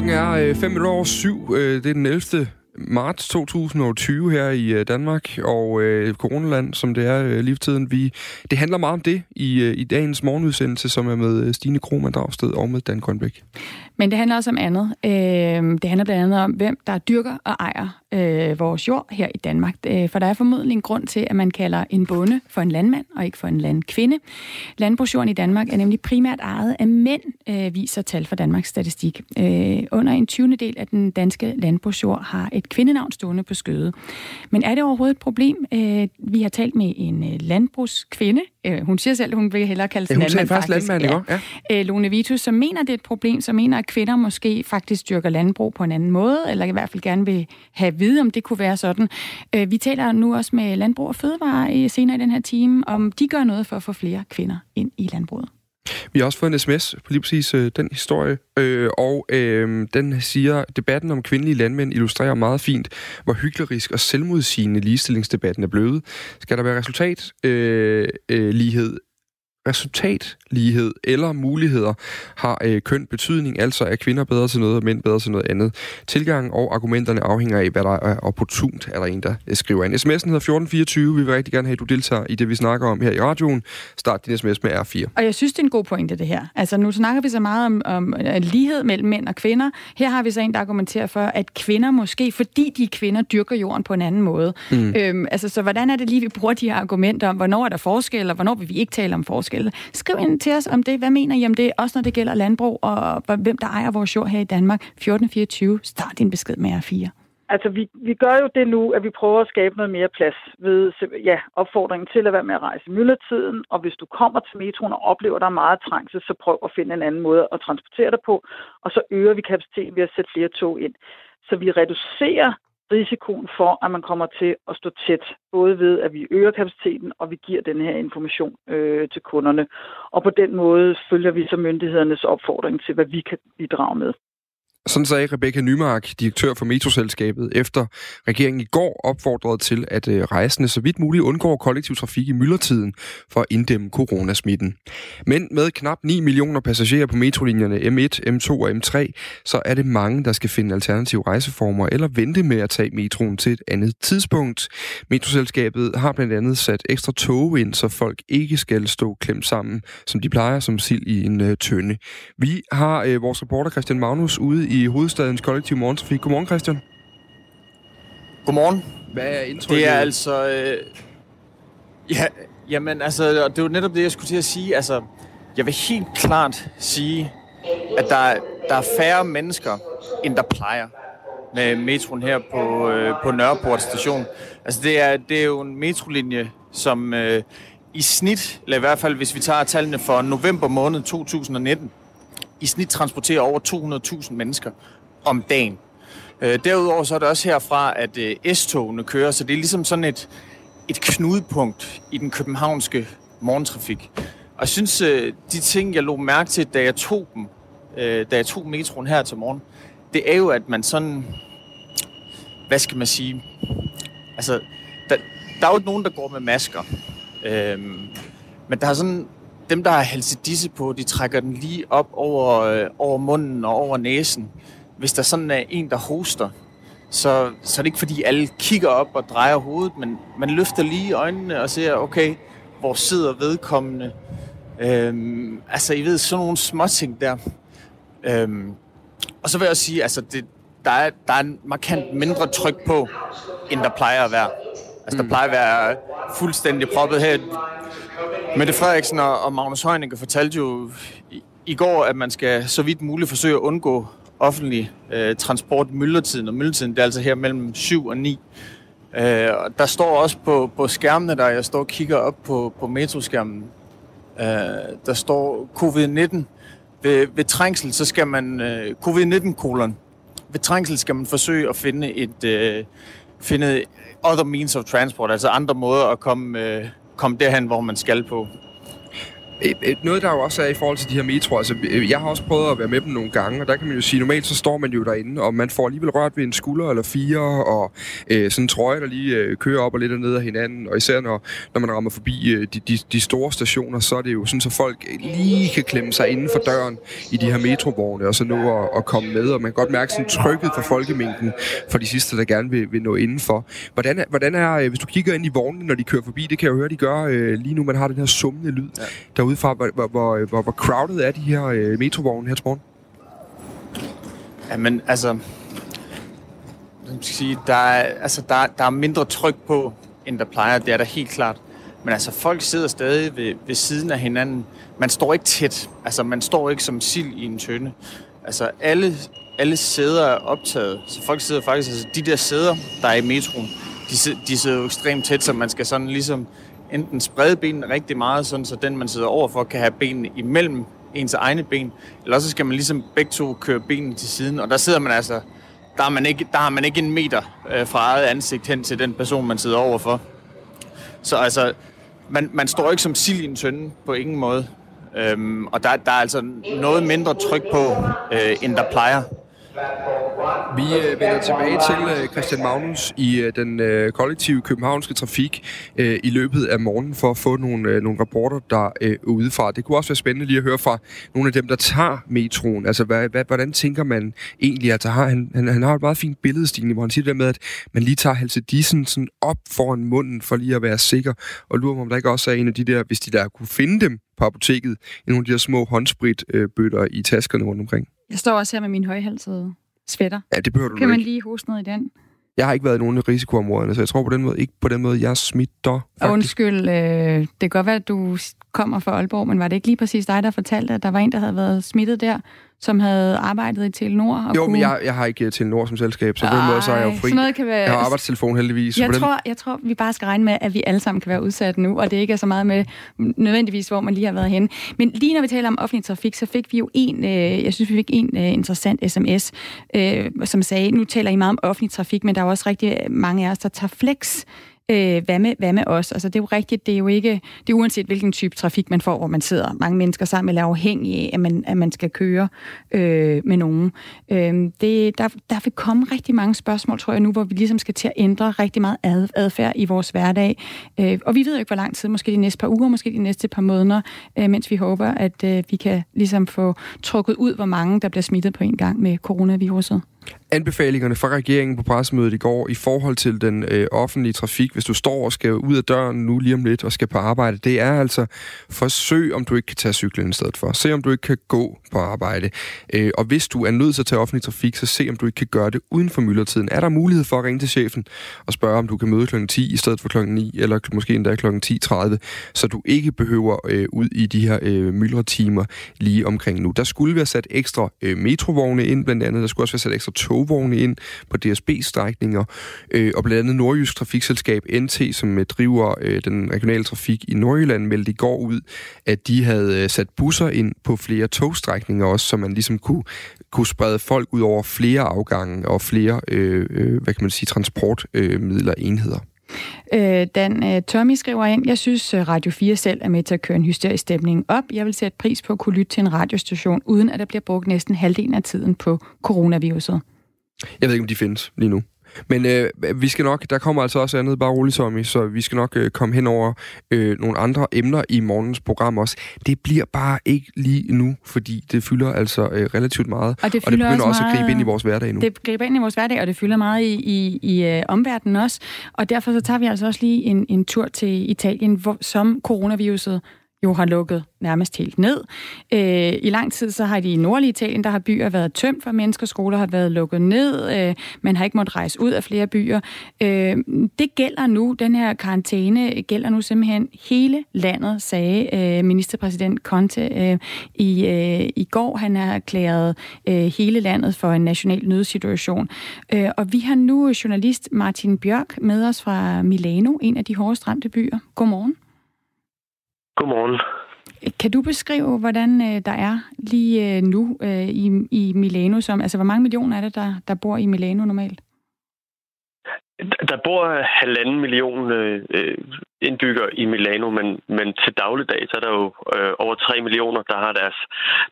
Klokken er 5 øh, over syv. Øh, det er den 11 marts 2020 her i øh, Danmark, og øh, coronaland, som det er øh, lige tiden. Vi, det handler meget om det i, øh, i dagens morgenudsendelse, som er med øh, Stine Krohmann Dragsted og med Dan Grønbæk. Men det handler også om andet. Øh, det handler blandt andet om, hvem der dyrker og ejer øh, vores jord her i Danmark. Øh, for der er formodentlig en grund til, at man kalder en bonde for en landmand og ikke for en landkvinde. Landbrugsjorden i Danmark er nemlig primært ejet af mænd, øh, viser tal fra Danmarks Statistik. Øh, under en 20. del af den danske landbrugsjord har et kvindenavn stående på skødet. Men er det overhovedet et problem? Øh, vi har talt med en øh, landbrugskvinde. Øh, hun siger selv, at hun vil hellere kalde sig landmand, faktisk. landmand, ja. ja. Øh, Lone Vitus, som mener, det er et problem, som mener, at kvinder måske faktisk dyrker landbrug på en anden måde, eller i hvert fald gerne vil have vide, om det kunne være sådan. Øh, vi taler nu også med Landbrug og Fødevare senere i den her time, om de gør noget for at få flere kvinder ind i landbruget. Vi har også fået en sms på lige præcis øh, den historie, øh, og øh, den siger, debatten om kvindelige landmænd illustrerer meget fint, hvor hyklerisk og selvmodsigende ligestillingsdebatten er blevet. Skal der være resultat øh, øh, lighed resultatlighed eller muligheder har øh, køn betydning, altså er kvinder bedre til noget og mænd bedre til noget andet. Tilgang og argumenterne afhænger af, hvad der er opportunt, er der en, der skriver en. SMS'en hedder 1424. Vi vil rigtig gerne have, at du deltager i det, vi snakker om her i radioen. Start din sms med R4. Og jeg synes, det er en god pointe, det her. Altså, nu snakker vi så meget om, om lighed mellem mænd og kvinder. Her har vi så en, der argumenterer for, at kvinder måske, fordi de kvinder dyrker jorden på en anden måde. Mm. Øhm, altså, så hvordan er det lige, vi bruger de her argumenter om, hvornår er der forskel, og hvornår vil vi ikke tale om forskel? Forskel. Skriv ind til os om det. Hvad mener I om det? Også når det gælder landbrug og hvem der ejer vores jord her i Danmark. 1424. Start din besked med R4. Altså, vi, vi gør jo det nu, at vi prøver at skabe noget mere plads ved ja, opfordringen til at være med at rejse i myldretiden. Og hvis du kommer til metroen og oplever, at der er meget trængsel, så prøv at finde en anden måde at transportere dig på. Og så øger vi kapaciteten ved at sætte flere tog ind. Så vi reducerer risikoen for, at man kommer til at stå tæt, både ved, at vi øger kapaciteten, og vi giver den her information øh, til kunderne. Og på den måde følger vi så myndighedernes opfordring til, hvad vi kan bidrage med. Sådan sagde Rebecca Nymark, direktør for Metroselskabet, efter regeringen i går opfordrede til, at øh, rejsende så vidt muligt undgår kollektiv trafik i myldretiden for at inddæmme coronasmitten. Men med knap 9 millioner passagerer på metrolinjerne M1, M2 og M3, så er det mange, der skal finde alternative rejseformer eller vente med at tage metroen til et andet tidspunkt. Metroselskabet har blandt andet sat ekstra tog ind, så folk ikke skal stå klemt sammen, som de plejer som sild i en øh, tønde. Vi har øh, vores reporter Christian Magnus ude i hovedstadens kollektiv morgentrafik. Godmorgen, Christian. Godmorgen. Hvad er indtrykket? Det er altså... Øh, ja, jamen, altså, det er jo netop det, jeg skulle til at sige. Altså, jeg vil helt klart sige, at der, der er færre mennesker, end der plejer med metroen her på, øh, på Nørreport station. Altså, det er, det er jo en metrolinje, som øh, i snit, eller i hvert fald hvis vi tager tallene for november måned 2019, i snit transporterer over 200.000 mennesker om dagen. Øh, derudover så er det også herfra, at øh, S-togene kører, så det er ligesom sådan et, et knudepunkt i den københavnske morgentrafik. Og jeg synes, øh, de ting, jeg lå mærke til, da jeg tog dem, øh, da jeg tog metroen her til morgen, det er jo, at man sådan, hvad skal man sige, altså, der, der er jo nogen, der går med masker. Øhm, men der er sådan dem, der har halsedisse på, de trækker den lige op over, øh, over munden og over næsen. Hvis der sådan er en, der hoster, så, så er det ikke fordi alle kigger op og drejer hovedet, men man løfter lige øjnene og ser, okay, hvor sidder vedkommende? Øhm, altså, I ved, sådan nogle små ting der. Øhm, og så vil jeg også sige, altså, det, der, er, der er en markant mindre tryk på, end der plejer at være. Altså, der mm. plejer at være fuldstændig proppet her. Mette Frederiksen og Magnus Heunicke fortalte jo i, i går, at man skal så vidt muligt forsøge at undgå offentlig øh, transport myldretiden. Og myldretiden, det er altså her mellem 7 og 9. Øh, der står også på, på skærmene, der jeg står og kigger op på, på metroskærmen, øh, der står covid-19. Ved, ved trængsel, så skal man, øh, covid-19-kolon, ved trængsel skal man forsøge at finde et, øh, finde other means of transport, altså andre måder at komme, øh, komme derhen, hvor man skal på. Noget, der jo også er i forhold til de her metroer, altså jeg har også prøvet at være med dem nogle gange, og der kan man jo sige, normalt så står man jo derinde, og man får alligevel rørt ved en skulder eller fire, og øh, sådan en trøje, der lige øh, kører op og lidt ned af hinanden, og især når, når man rammer forbi øh, de, de, de store stationer, så er det jo sådan, så folk lige kan klemme sig inden for døren i de her metrovogne, og så nå at, at komme med, og man kan godt mærke sådan trykket for folkemængden for de sidste, der gerne vil, vil nå indenfor. Hvordan er, hvordan er, øh, hvis du kigger ind i vognene, når de kører forbi, det kan jeg jo høre, de gør øh, lige nu, man har den her summende lyd ja derudefra. fra. hvor, hvor, hvor, hvor crowded er de her øh, metrovogne her til morgen? Jamen, altså... Jeg skal sige, der er, altså, der, der er mindre tryk på, end der plejer. Det er der helt klart. Men altså, folk sidder stadig ved, ved siden af hinanden. Man står ikke tæt. Altså, man står ikke som sild i en tønde. Altså, alle, alle sæder er optaget. Så folk sidder faktisk... Altså, de der sæder, der er i metroen, de, de sidder jo ekstremt tæt, så man skal sådan ligesom enten sprede benene rigtig meget, sådan så den, man sidder overfor, kan have benene imellem ens egne ben, eller så skal man ligesom begge to køre benene til siden, og der sidder man altså, der har man ikke, der har man ikke en meter øh, fra eget ansigt hen til den person, man sidder overfor. Så altså, man, man står ikke som sild i en tønde på ingen måde. Øhm, og der, der er altså noget mindre tryk på, øh, end der plejer. Vi øh, vender tilbage til øh, Christian Magnus i øh, den øh, kollektive københavnske trafik øh, i løbet af morgenen for at få nogle, øh, nogle rapporter der øh, udefra. Det kunne også være spændende lige at høre fra nogle af dem, der tager metroen. Altså, hvad, hvad, hvordan tænker man egentlig? Altså, har, han, han, han har et meget fint billedstigning, hvor han siger det der med, at man lige tager Halse Dissen sådan op foran munden for lige at være sikker. Og lurer om der ikke også er en af de der, hvis de der kunne finde dem på apoteket, i nogle af de der små håndspritbøtter øh, i taskerne rundt omkring. Jeg står også her med min højhalsede svætter. Ja, det behøver du Kan man ikke. lige hoste ned i den? Jeg har ikke været i nogen af risikoområderne, så jeg tror på den måde ikke på den måde, jeg smitter. Faktisk. Undskyld, øh, det kan godt være, at du kommer fra Aalborg, men var det ikke lige præcis dig, der fortalte, at der var en, der havde været smittet der? Som havde arbejdet i Telenor. Og jo, kunne... men jeg, jeg har ikke Telenor som selskab, så på den måde så er jeg jo fri. noget kan være... Jeg har arbejdstelefon heldigvis. Jeg, tror, jeg tror, vi bare skal regne med, at vi alle sammen kan være udsat nu, og det ikke er så meget med nødvendigvis, hvor man lige har været henne. Men lige når vi taler om offentlig trafik, så fik vi jo en, øh, jeg synes, vi fik en øh, interessant sms, øh, som sagde, nu taler I meget om offentlig trafik, men der er også rigtig mange af os, der tager flex Øh, hvad, med, hvad med os? Altså, det er jo rigtigt, det er jo ikke, det er uanset hvilken type trafik man får, hvor man sidder mange mennesker sammen, eller afhængig af, at man, at man skal køre øh, med nogen. Øh, det, der, der vil komme rigtig mange spørgsmål, tror jeg nu, hvor vi ligesom skal til at ændre rigtig meget ad, adfærd i vores hverdag. Øh, og vi ved jo ikke, hvor lang tid, måske de næste par uger, måske de næste par måneder, øh, mens vi håber, at øh, vi kan ligesom få trukket ud, hvor mange der bliver smittet på en gang med coronaviruset anbefalingerne fra regeringen på pressemødet i går i forhold til den øh, offentlige trafik, hvis du står og skal ud af døren nu lige om lidt og skal på arbejde, det er altså forsøg, om du ikke kan tage cyklen i stedet for. Se, om du ikke kan gå på arbejde. Øh, og hvis du er nødt til at tage offentlig trafik, så se, om du ikke kan gøre det uden for myldretiden. Er der mulighed for at ringe til chefen og spørge, om du kan møde kl. 10 i stedet for kl. 9, eller måske endda kl. 10.30, så du ikke behøver øh, ud i de her øh, myldretimer lige omkring nu. Der skulle være sat ekstra øh, metrovogne ind, blandt andet. Der skulle også være sat ekstra togvogne ind på DSB-strækninger, øh, og blandt andet Nordjysk Trafikselskab NT, som øh, driver øh, den regionale trafik i Nordjylland, meldte i går ud, at de havde øh, sat busser ind på flere togstrækninger også, så man ligesom kunne, kunne sprede folk ud over flere afgange og flere, øh, øh, hvad kan man sige, transportmidler øh, enheder. Øh, Dan øh, Tommy skriver ind, jeg synes øh, Radio 4 selv er med til at køre en hysterisk stemning op. Jeg vil sætte pris på at kunne lytte til en radiostation, uden at der bliver brugt næsten halvdelen af tiden på coronaviruset. Jeg ved ikke, om de findes lige nu. Men øh, vi skal nok, der kommer altså også andet, bare roligt, Tommy, så vi skal nok øh, komme hen over øh, nogle andre emner i morgens program også. Det bliver bare ikke lige nu, fordi det fylder altså øh, relativt meget, og det, og det begynder også, også at gribe ind i vores hverdag nu. Det griber ind i vores hverdag, og det fylder meget i, i, i øh, omverdenen også, og derfor så tager vi altså også lige en, en tur til Italien, hvor, som coronaviruset jo har lukket nærmest helt ned. Øh, I lang tid så har de i nordlige Italien, der har byer været tømt for mennesker, skoler har været lukket ned, øh, man har ikke måttet rejse ud af flere byer. Øh, det gælder nu, den her karantæne gælder nu simpelthen hele landet, sagde øh, ministerpræsident Conte øh, i, øh, i går. Han har erklæret øh, hele landet for en national nødsituation. Øh, og vi har nu journalist Martin Bjørk med os fra Milano, en af de hårdest ramte byer. Godmorgen. Godmorgen. Kan du beskrive, hvordan øh, der er lige øh, nu øh, i, i Milano? Som, altså, hvor mange millioner er det, der, der bor i Milano normalt? Der bor halvanden million øh, indbyggere i Milano, men, men til dagligdag så er der jo øh, over 3 millioner, der har deres,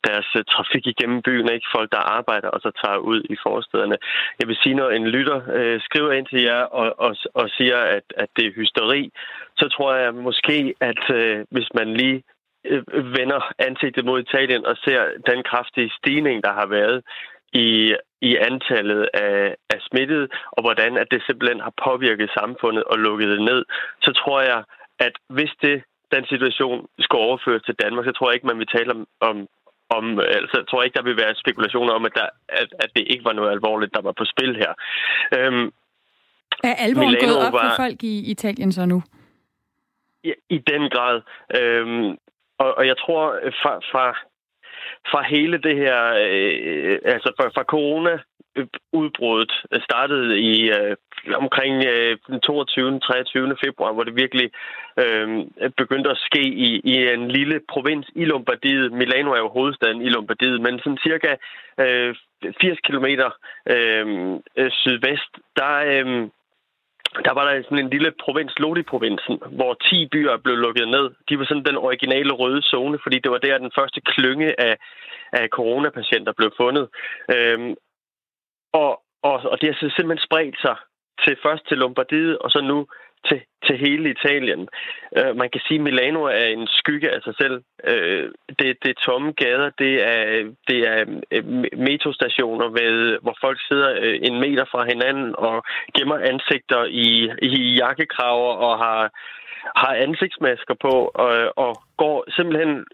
deres uh, trafik igennem byen. Ikke folk, der arbejder og så tager ud i forstederne. Jeg vil sige, når en lytter øh, skriver ind til jer og, og, og siger, at, at det er hysteri, så tror jeg måske, at øh, hvis man lige øh, vender ansigtet mod Italien og ser den kraftige stigning, der har været i, i antallet af, af smittede, og hvordan at det simpelthen har påvirket samfundet og lukket det ned, så tror jeg, at hvis det den situation skulle overføres til Danmark, så tror jeg ikke, man vil tale om, om, om altså, jeg tror ikke, der vil være spekulationer om, at, der, at, at det ikke var noget alvorligt, der var på spil her. Øhm, er alvoren Milano gået op var, for folk i Italien så nu? I, i den grad. Øhm, og, og jeg tror, fra, fra, fra hele det her, øh, altså fra, fra corona udbruddet øh, startede i øh, omkring øh, den 22. 23. februar, hvor det virkelig øh, begyndte at ske i, i en lille provins i Lombardiet. Milano er jo hovedstaden i Lombardiet, men sådan cirka øh, 80 kilometer øh, øh, sydvest, der, øh, der var der sådan en lille provins, Lodi-provinsen, hvor 10 byer blev lukket ned. De var sådan den originale røde zone, fordi det var der, den første klynge af, af coronapatienter blev fundet. Øhm, og, og, og det har simpelthen spredt sig til først til Lombardiet, og så nu til, til hele Italien. Øh, man kan sige, at Milano er en skygge af sig selv. Øh, det, det er tomme gader, det er, det er øh, metrostationer, med, hvor folk sidder øh, en meter fra hinanden og gemmer ansigter i, i jakkekraver og har har ansigtsmasker på og, og går simpelthen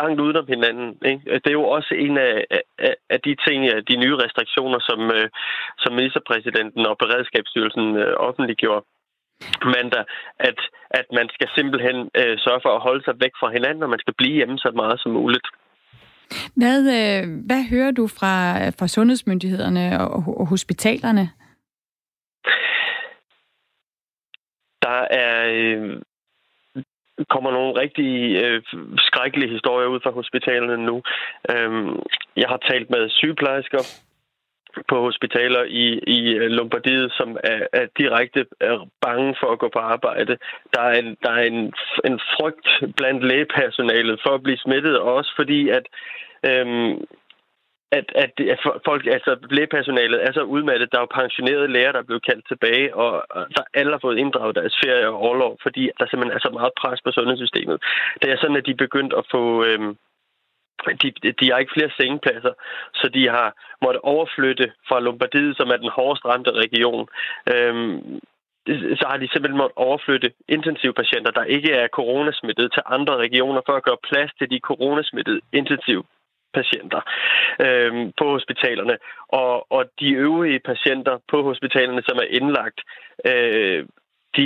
langt udenom hinanden. Ikke? Det er jo også en af, af, af de ting, de nye restriktioner, som, øh, som ministerpræsidenten og beredskabsstyrelsen offentliggjorde mandag, at, at man skal simpelthen øh, sørge for at holde sig væk fra hinanden, og man skal blive hjemme så meget som muligt. Hvad, øh, hvad hører du fra, fra sundhedsmyndighederne og, og hospitalerne? Der er øh, kommer nogle rigtig øh, skrækkelige historier ud fra hospitalerne nu. Øh, jeg har talt med sygeplejersker, på hospitaler i, i øh, Lombardiet, som er, er direkte er bange for at gå på arbejde. Der er en, der er en, en frygt blandt lægepersonalet for at blive smittet, også fordi at øhm, at, at, at folk, altså lægepersonalet er så udmattet. Der er jo pensionerede læger, der er blevet kaldt tilbage, og, og der alle har fået inddraget deres ferie og overlov, fordi der simpelthen er så meget pres på sundhedssystemet. Det er sådan, at de er begyndt at få, øhm, de, de har ikke flere sengepladser, så de har måttet overflytte fra Lombardiet, som er den hårdest ramte region. Øhm, så har de simpelthen måttet overflytte intensivpatienter, der ikke er coronasmittet, til andre regioner for at gøre plads til de coronasmittede intensivpatienter øhm, på hospitalerne. Og, og de øvrige patienter på hospitalerne, som er indlagt, øh, de,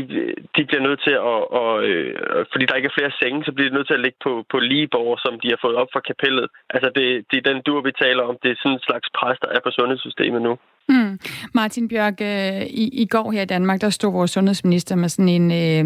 de bliver nødt til at, og, øh, fordi der ikke er flere senge, så bliver de nødt til at ligge på, på ligeborg, som de har fået op fra kapellet. Altså det, det er den dur, vi taler om. Det er sådan en slags pres, der er på sundhedssystemet nu. Mm. Martin Bjørk, øh, i, i går her i Danmark, der stod vores sundhedsminister med sådan en, øh,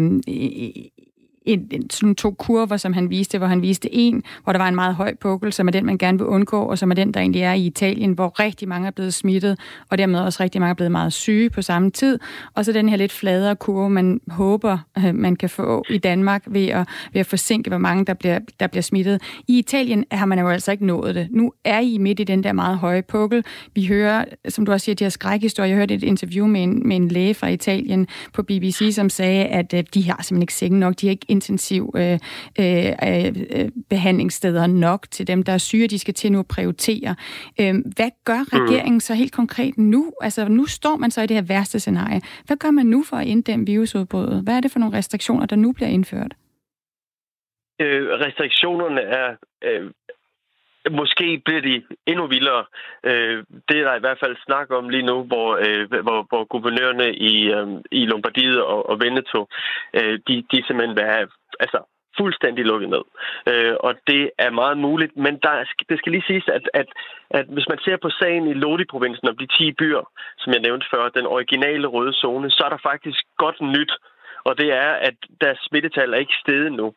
en, en, sådan to kurver, som han viste, hvor han viste en, hvor der var en meget høj pukkel, som er den, man gerne vil undgå, og som er den, der egentlig er i Italien, hvor rigtig mange er blevet smittet, og dermed også rigtig mange er blevet meget syge på samme tid. Og så den her lidt fladere kurve, man håber, øh, man kan få i Danmark ved at, ved at forsinke, hvor mange der bliver, der bliver smittet. I Italien har man jo altså ikke nået det. Nu er I midt i den der meget høje pukkel. Vi hører, som du også siger, de her skrækhistorier. Jeg hørte et interview med en, med en læge fra Italien på BBC, som sagde, at øh, de har simpelthen ikke senge nok. De har ikke intensiv øh, øh, øh, behandlingssteder nok til dem, der er syge, de skal til nu at prioritere. Øh, hvad gør mm. regeringen så helt konkret nu? Altså, nu står man så i det her værste scenarie. Hvad gør man nu for at inddæmme virusudbruddet? Hvad er det for nogle restriktioner, der nu bliver indført? Øh, restriktionerne er øh, Måske bliver de endnu vildere. Øh, det er der i hvert fald snak om lige nu, hvor, øh, hvor, hvor guvernørerne i, øh, i Lombardiet og, og Veneto, de, de simpelthen vil have altså, fuldstændig lukket ned. Øh, og det er meget muligt, men der, det skal lige siges, at, at, at hvis man ser på sagen i Lodi-provinsen om de 10 byer, som jeg nævnte før, den originale røde zone, så er der faktisk godt nyt, og det er, at deres smittetal er ikke steget nu.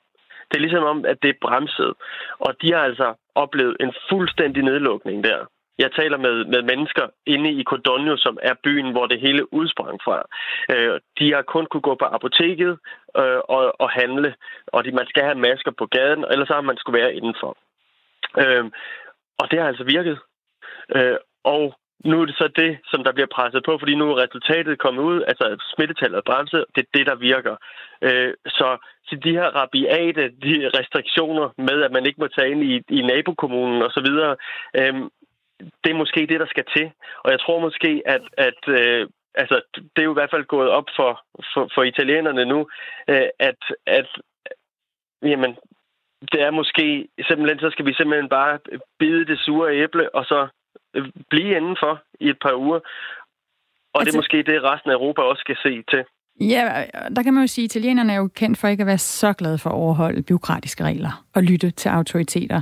Det er ligesom om, at det er bremset. Og de har altså oplevet en fuldstændig nedlukning der. Jeg taler med, med mennesker inde i Codogno, som er byen, hvor det hele udsprang fra. Øh, de har kun kunne gå på apoteket øh, og, og handle, og de, man skal have masker på gaden, ellers har man skulle være indenfor. Øh, og det har altså virket. Øh, og nu er det så det, som der bliver presset på, fordi nu er resultatet kommet ud, altså smittetallet er bremset, det er det, der virker. Øh, så, så de her rabiate de restriktioner med, at man ikke må tage ind i, i nabokommunen osv., øh, det er måske det, der skal til. Og jeg tror måske, at, at øh, altså, det er jo i hvert fald gået op for, for, for italienerne nu, øh, at, at jamen, det er måske simpelthen, så skal vi simpelthen bare bide det sure æble, og så blive indenfor i et par uger. Og altså, det er altså- måske det, resten af Europa også skal se til. Ja, der kan man jo sige, at italienerne er jo kendt for ikke at være så glade for at overholde byråkratiske regler og lytte til autoriteter.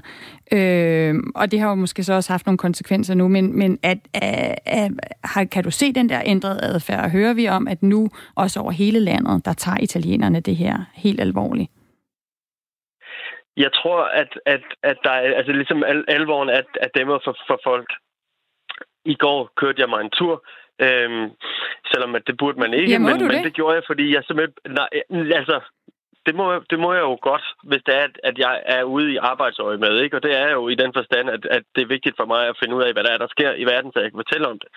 Øh, og det har jo måske så også haft nogle konsekvenser nu, men, men at, at, at, at, kan du se den der ændrede adfærd? Og hører vi om, at nu også over hele landet, der tager italienerne det her helt alvorligt? Jeg tror, at, at, at der er, altså ligesom al, alvoren er, er dæmmer for, for folk. I går kørte jeg mig en tur, øhm, selvom at det burde man ikke, ja, men, det? men det gjorde jeg, fordi jeg simpelthen... Nej, altså, det må, det må jeg jo godt, hvis det er, at jeg er ude i arbejdsøje med, ikke? Og det er jo i den forstand, at, at det er vigtigt for mig at finde ud af, hvad der er, der sker i verden, så jeg kan fortælle om det.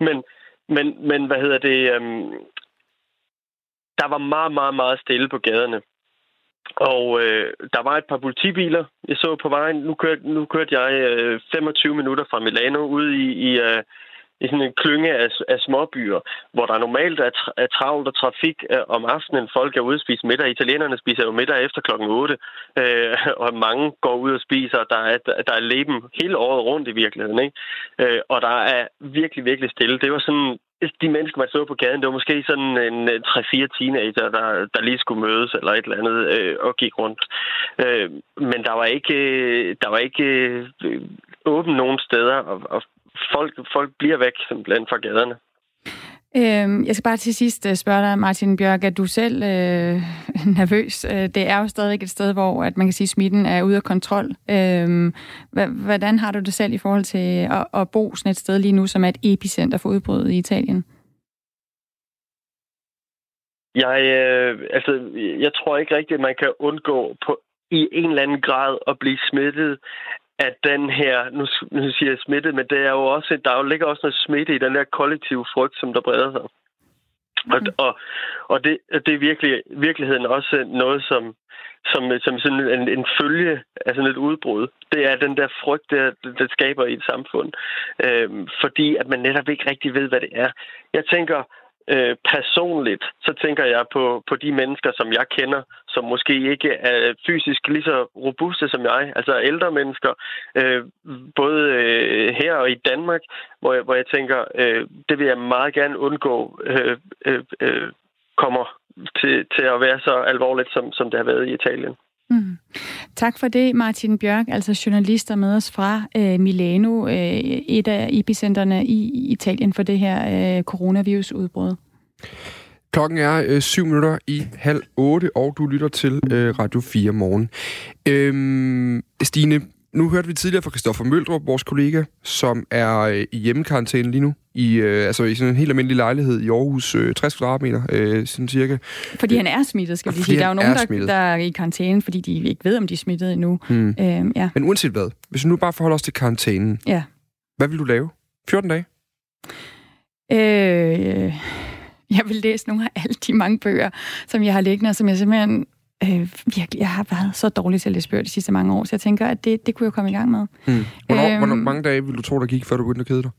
Men, men, men hvad hedder det... Øhm, der var meget, meget, meget stille på gaderne. Og øh, der var et par politibiler, jeg så på vejen. Nu kørte, nu kørte jeg øh, 25 minutter fra Milano ud i, i, øh, i sådan en klynge af, af småbyer, hvor der normalt er, tra- er travlt og trafik øh, om aftenen. Folk er ude og spise middag. Italienerne spiser jo middag efter klokken 8, øh, og mange går ud og spiser. Der er, der er leben hele året rundt i virkeligheden. Ikke? Øh, og der er virkelig, virkelig stille. Det var sådan de mennesker, man så på gaden, det var måske sådan en øh, 3-4 teenager, der, der lige skulle mødes eller et eller andet øh, og gik rundt. Øh, men der var ikke, øh, der var ikke øh, åben nogen steder, og, og folk, folk bliver væk simpelthen fra gaderne. Øhm, jeg skal bare til sidst øh, spørge dig, Martin Bjørk, er du selv øh, nervøs? Øh, det er jo stadig et sted, hvor at man kan sige, at smitten er ude af kontrol. Øhm, hvordan har du det selv i forhold til at, at bo sådan et sted lige nu, som er et epicenter for udbruddet i Italien? Jeg, øh, altså, jeg tror ikke rigtigt, at man kan undgå på, i en eller anden grad at blive smittet at den her, nu, nu siger jeg smittet, men det er jo også, der jo ligger også noget smitte i den der kollektive frygt, som der breder sig. Mm. Og, og, og det, det er virkelig, virkeligheden også noget, som, som, som sådan en, en følge af sådan et udbrud. Det er den der frygt, der, der skaber i et samfund. Øhm, fordi at man netop ikke rigtig ved, hvad det er. Jeg tænker, Øh, personligt, så tænker jeg på, på de mennesker, som jeg kender, som måske ikke er fysisk lige så robuste som jeg, altså ældre mennesker, øh, både øh, her og i Danmark, hvor jeg, hvor jeg tænker, øh, det vil jeg meget gerne undgå, øh, øh, øh, kommer til, til at være så alvorligt, som, som det har været i Italien. Mm. Tak for det, Martin Bjørk, altså journalist og med os fra øh, Milano, øh, et af epicenterne i Italien for det her øh, coronavirusudbrud. Klokken er øh, 7 minutter i halv otte, og du lytter til øh, Radio 4 morgen. Øhm, Stine, nu hørte vi tidligere fra Christoffer Møldrup, vores kollega, som er øh, i hjemmekarantæne lige nu, i, øh, altså i sådan en helt almindelig lejlighed i Aarhus, øh, 60 kvadratmeter, øh, sådan cirka. Fordi han er smittet, skal vi sige. Der er jo nogen, er der, der er i karantæne, fordi de ikke ved, om de er smittet endnu. Hmm. Øhm, ja. Men uanset hvad, hvis vi nu bare forholder os til karantænen, ja. hvad vil du lave? 14 dage? Øh, jeg vil læse nogle af alle de mange bøger, som jeg har liggende, og som jeg simpelthen øh, virkelig, jeg har været så dårlig til at læse bøger de sidste mange år, så jeg tænker, at det, det kunne jeg komme i gang med. Mm. Hvornår, øhm, hvornår, mange dage vil du tro, der gik, før du begyndte at kede dig?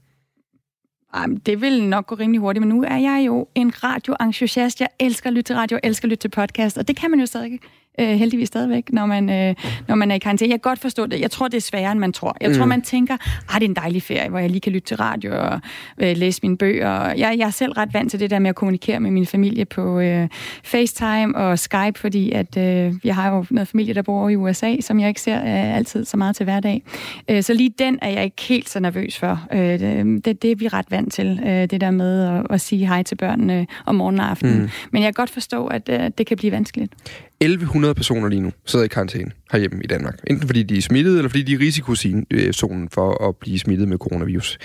Det vil nok gå rimelig hurtigt, men nu er jeg jo en radioentusiast. Jeg elsker at lytte til radio, jeg elsker at lytte til podcast, og det kan man jo stadig øh, heldigvis stadigvæk, når man, øh, når man er i karantæne. Jeg kan godt forstå det. Jeg tror, det er sværere, end man tror. Jeg mm. tror, man tænker, at det er en dejlig ferie, hvor jeg lige kan lytte til radio og øh, læse mine bøger. Jeg, jeg er selv ret vant til det der med at kommunikere med min familie på øh, FaceTime og Skype, fordi at øh, jeg har jo noget familie, der bor i USA, som jeg ikke ser øh, altid så meget til hverdag. Øh, så lige den er jeg ikke helt så nervøs for. Øh, det, det er vi ret vant til, øh, det der med at, at sige hej til børnene om morgenen og aftenen. Mm. Men jeg kan godt forstå, at øh, det kan blive vanskeligt. 1100 personer lige nu sidder i karantæne herhjemme i Danmark. Enten fordi de er smittet, eller fordi de er i risikozonen for at blive smittet med coronavirus.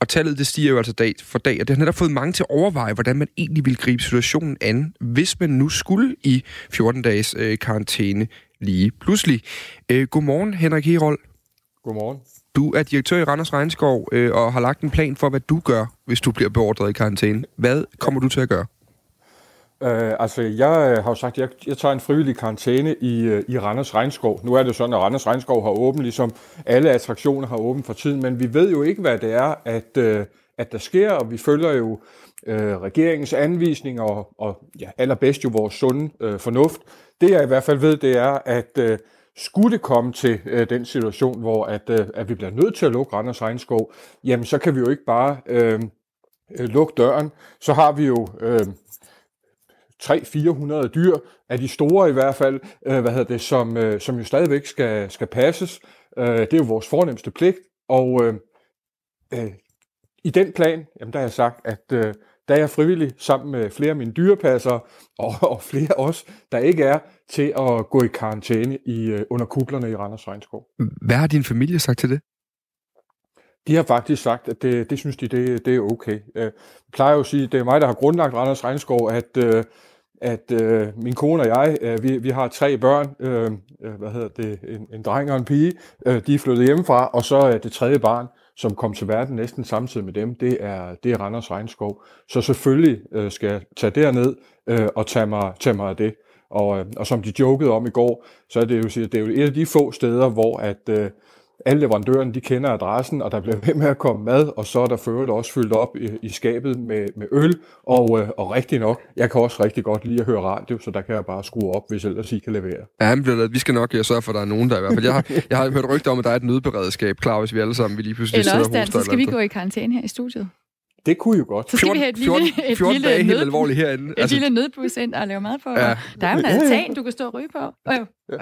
Og tallet det stiger jo altså dag for dag, og det har netop fået mange til at overveje, hvordan man egentlig vil gribe situationen an, hvis man nu skulle i 14 dages øh, karantæne lige pludselig. Øh, godmorgen, Henrik Herold. Godmorgen. Du er direktør i Randers Regnskov øh, og har lagt en plan for, hvad du gør, hvis du bliver beordret i karantæne. Hvad kommer du til at gøre? Øh, altså, jeg øh, har jo sagt, at jeg, jeg tager en frivillig karantæne i, øh, i Randers Regnskov. Nu er det sådan, at Randers Regnskov har åbent, ligesom alle attraktioner har åbent for tiden, men vi ved jo ikke, hvad det er, at, øh, at der sker, og vi følger jo uh, regeringens anvisninger og, og ja, allerbedst jo vores sunde øh, fornuft. Det jeg i hvert fald ved, det er, at øh, skulle det komme til øh, den situation, hvor at, øh, at vi bliver nødt til at lukke Randers Regnskov, jamen så kan vi jo ikke bare uh, lukke døren. Så har vi jo... øh, 300-400 dyr, af de store i hvert fald, øh, hvad hedder det, som, øh, som jo stadigvæk skal, skal passes. Øh, det er jo vores fornemmeste pligt, og øh, øh, i den plan, jamen der har jeg sagt, at øh, der er jeg frivillig sammen med flere af mine dyrepasser og, og flere os, der ikke er, til at gå i karantæne i, øh, under kublerne i Randers Regnskov. Hvad har din familie sagt til det? De har faktisk sagt, at det, det synes de, det, det er okay. Øh, jeg plejer jo at sige, at det er mig, der har grundlagt Randers Regnskov, at øh, at øh, min kone og jeg, øh, vi, vi har tre børn, øh, øh, hvad hedder det, en, en dreng og en pige, øh, de er flyttet hjemmefra, og så er det tredje barn, som kom til verden næsten samtidig med dem, det er, det er Randers Regnskov. Så selvfølgelig øh, skal jeg tage derned øh, og tage mig, tage mig af det. Og, øh, og som de jokede om i går, så er det jo, det er jo et af de få steder, hvor at, øh, alle leverandørerne, de kender adressen, og der bliver ved med at komme mad, og så er der ført også fyldt op i, i skabet med, med øl, og, øh, og rigtig nok, jeg kan også rigtig godt lide at høre radio, så der kan jeg bare skrue op, hvis ellers I kan levere. Ja, men vi skal nok ja, sørge for, at der er nogen der i hvert fald. Jeg har, jeg har hørt rygter om, at der er et nødberedskab klar, hvis vi alle sammen vil lige pludselig Eller også, der, så skal vi gå i karantæne her i studiet. Det kunne jo godt. Så skal 14, vi have et lille, 14, 14 et 14 lille dage helt alvorligt herinde. Et altså, lille nødbus ind og lave mad på. Ja. Der er jo en altan, du kan stå og ryge på. Jo. Ja.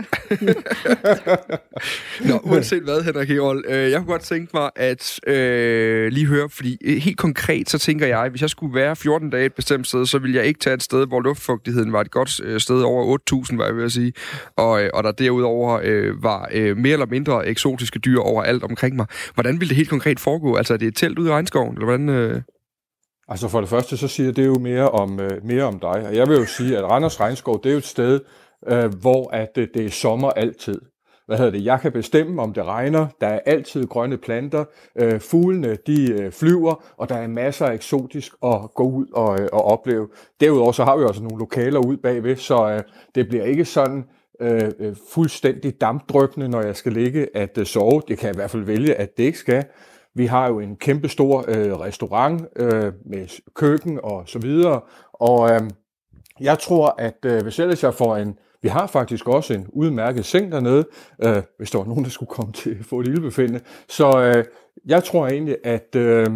Nå, uanset hvad, Henrik Herold, øh, jeg kunne godt tænke mig at øh, lige høre, fordi øh, helt konkret, så tænker jeg, hvis jeg skulle være 14 dage et bestemt sted, så ville jeg ikke tage et sted, hvor luftfugtigheden var et godt øh, sted over 8.000, var jeg ved at sige, og, øh, og der derudover øh, var øh, mere eller mindre eksotiske dyr overalt omkring mig. Hvordan ville det helt konkret foregå? Altså, er det et telt ude i regnskoven, eller hvordan... Øh Altså for det første, så siger det jo mere om, øh, mere om dig. Og jeg vil jo sige, at Randers Regnskov, det er jo et sted, øh, hvor at det, det er sommer altid. Hvad hedder det? Jeg kan bestemme, om det regner. Der er altid grønne planter. Øh, fuglene, de øh, flyver, og der er masser af eksotisk at gå ud og, øh, og opleve. Derudover så har vi også nogle lokaler ud bagved, så øh, det bliver ikke sådan øh, øh fuldstændig dampdrøbende, når jeg skal ligge at øh, sove. Det kan jeg i hvert fald vælge, at det ikke skal. Vi har jo en kæmpe stor øh, restaurant øh, med køkken og så videre, og øh, jeg tror, at øh, hvis ellers jeg får en, vi har faktisk også en udmærket seng dernede, øh, hvis der var nogen, der skulle komme til at få et ildbefindende. Så øh, jeg tror egentlig, at øh,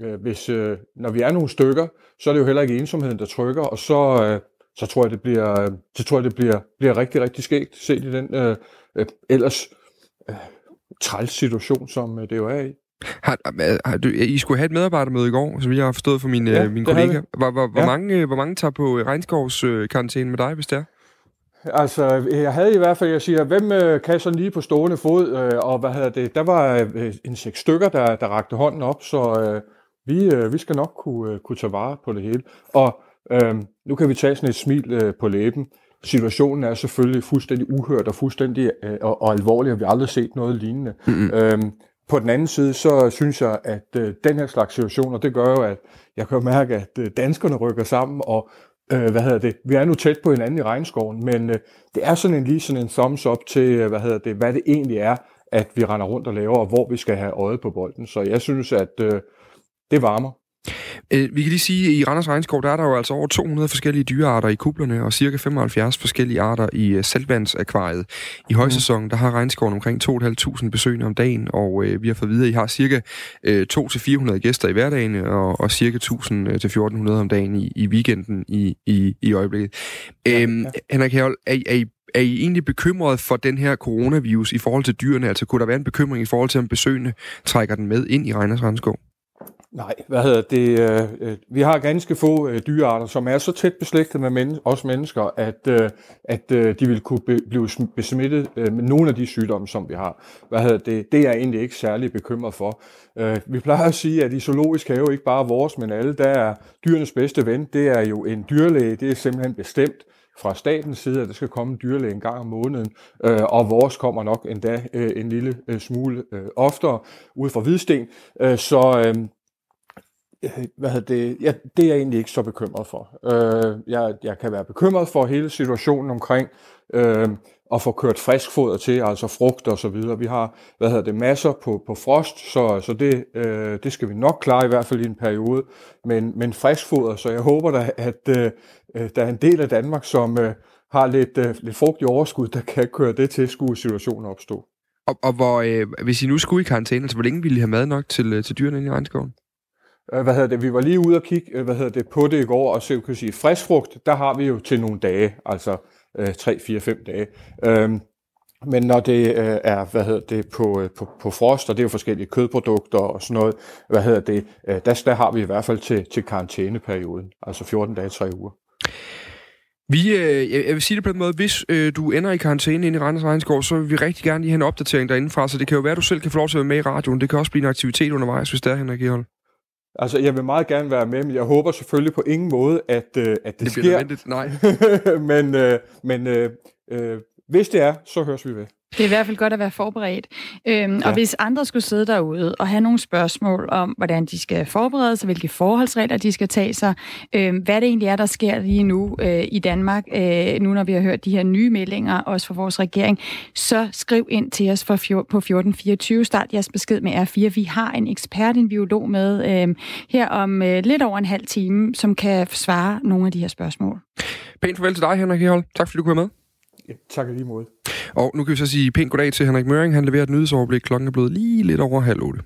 øh, hvis, øh, når vi er nogle stykker, så er det jo heller ikke ensomheden, der trykker, og så, øh, så tror jeg, det bliver, så tror jeg, det bliver, bliver rigtig, rigtig skægt set i den øh, øh, ellers øh, træls situation, som øh, det jo er i. Har, har, du, I skulle have et medarbejdermøde i går, som jeg har forstået fra min, ja, øh, min kollega. Hvor, hvor, hvor, ja. mange, øh, hvor mange tager på Regnskovs øh, karantæne med dig, hvis det er? Altså, jeg havde i hvert fald, jeg siger, hvem øh, kan sådan lige på stående fod, øh, og hvad hedder det, der var øh, en seks stykker, der, der rakte hånden op, så øh, vi, øh, vi skal nok kunne, øh, kunne tage vare på det hele. Og øh, nu kan vi tage sådan et smil øh, på læben. Situationen er selvfølgelig fuldstændig uhørt og fuldstændig øh, og, og alvorlig, og vi har aldrig set noget lignende. Mm-hmm. Øh, på den anden side, så synes jeg, at øh, den her slags situationer, det gør jo, at jeg kan mærke, at øh, danskerne rykker sammen, og øh, hvad hedder det, vi er nu tæt på hinanden i regnskoven, men øh, det er sådan en lige sådan en thumbs up til, øh, hvad hedder det, hvad det egentlig er, at vi render rundt og laver, og hvor vi skal have øjet på bolden. Så jeg synes, at øh, det varmer. Øh, vi kan lige sige, at i Randers Regnskov, der er der jo altså over 200 forskellige dyrearter i kublerne, og cirka 75 forskellige arter i øh, saltvandsakvariet. I højsæsonen, der har regnskoven omkring 2.500 besøgende om dagen, og øh, vi har fået videre, at I har cirka øh, 200-400 gæster i hverdagen, og, og cirka 1.000-1.400 om dagen i, i weekenden i, i, i øjeblikket. Ja, øhm, ja. Henrik Herold, er, er, I, er I egentlig bekymret for den her coronavirus i forhold til dyrene? Altså kunne der være en bekymring i forhold til, om besøgende trækker den med ind i Randers Regnskov? Nej, hvad hedder det? Øh, øh, vi har ganske få øh, dyrearter, som er så tæt beslægtet med men- os mennesker, at, øh, at øh, de vil kunne be- blive besmittet øh, med nogle af de sygdomme, som vi har. Hvad hedder det? Det er jeg egentlig ikke særlig bekymret for. Øh, vi plejer at sige, at i zoologisk have ikke bare vores, men alle, der er dyrenes bedste ven. Det er jo en dyrlæge. Det er simpelthen bestemt fra statens side, at der skal komme en dyrlæge en gang om måneden, øh, og vores kommer nok endda øh, en lille øh, smule øh, oftere ud fra Hvidsten. Øh, så øh, Øh, hvad hedder det, ja, det er jeg egentlig ikke så bekymret for. Øh, jeg, jeg kan være bekymret for hele situationen omkring øh, at få kørt frisk foder til, altså frugt og så videre. Vi har, hvad hedder det, masser på, på frost, så, så det, øh, det skal vi nok klare i hvert fald i en periode. Men, men frisk foder, så jeg håber da, at øh, øh, der er en del af Danmark, som øh, har lidt, øh, lidt frugt i overskud, der kan køre det til, skulle situationen opstå. Og, og hvor, øh, hvis I nu skulle i karantæne, så hvor længe ville I have mad nok til, øh, til dyrene inde i regnskoven? Øh, hvad hedder det, vi var lige ude og kigge øh, hvad hedder det, på det i går, og så kan sige, frisk frugt, der har vi jo til nogle dage, altså øh, 3, 4, 5 dage. Øhm, men når det øh, er, hvad hedder det, på, øh, på, på frost, og det er jo forskellige kødprodukter og sådan noget, hvad hedder det, øh, der, der har vi i hvert fald til, til karantæneperioden, altså 14 dage, 3 uger. Vi, øh, jeg vil sige det på den måde, hvis øh, du ender i karantæne inde i Randers Regnskov, så vil vi rigtig gerne lige have en opdatering derindefra, så det kan jo være, at du selv kan få lov til at være med i radioen. Det kan også blive en aktivitet undervejs, hvis der er, Henrik Ehold. Altså, jeg vil meget gerne være med, men jeg håber selvfølgelig på ingen måde, at, øh, at det, Det sker. bliver nødvendigt, nej. men øh, men øh, øh, hvis det er, så høres vi ved. Det er i hvert fald godt at være forberedt. Øhm, ja. Og hvis andre skulle sidde derude og have nogle spørgsmål om, hvordan de skal forberede sig, hvilke forholdsregler de skal tage sig, øhm, hvad det egentlig er, der sker lige nu øh, i Danmark, øh, nu når vi har hørt de her nye meldinger, også fra vores regering, så skriv ind til os for fjor, på 1424. Start jeres besked med R4. Vi har en ekspert, en biolog med øh, her om øh, lidt over en halv time, som kan svare nogle af de her spørgsmål. Pænt farvel til dig, Henrik Ehold. Tak fordi du kunne være med. Ja, tak lige måde. Og nu kan vi så sige pænt goddag til Henrik Møring. Han leverer et nyhedsoverblik. Klokken er blevet lige lidt over halv otte.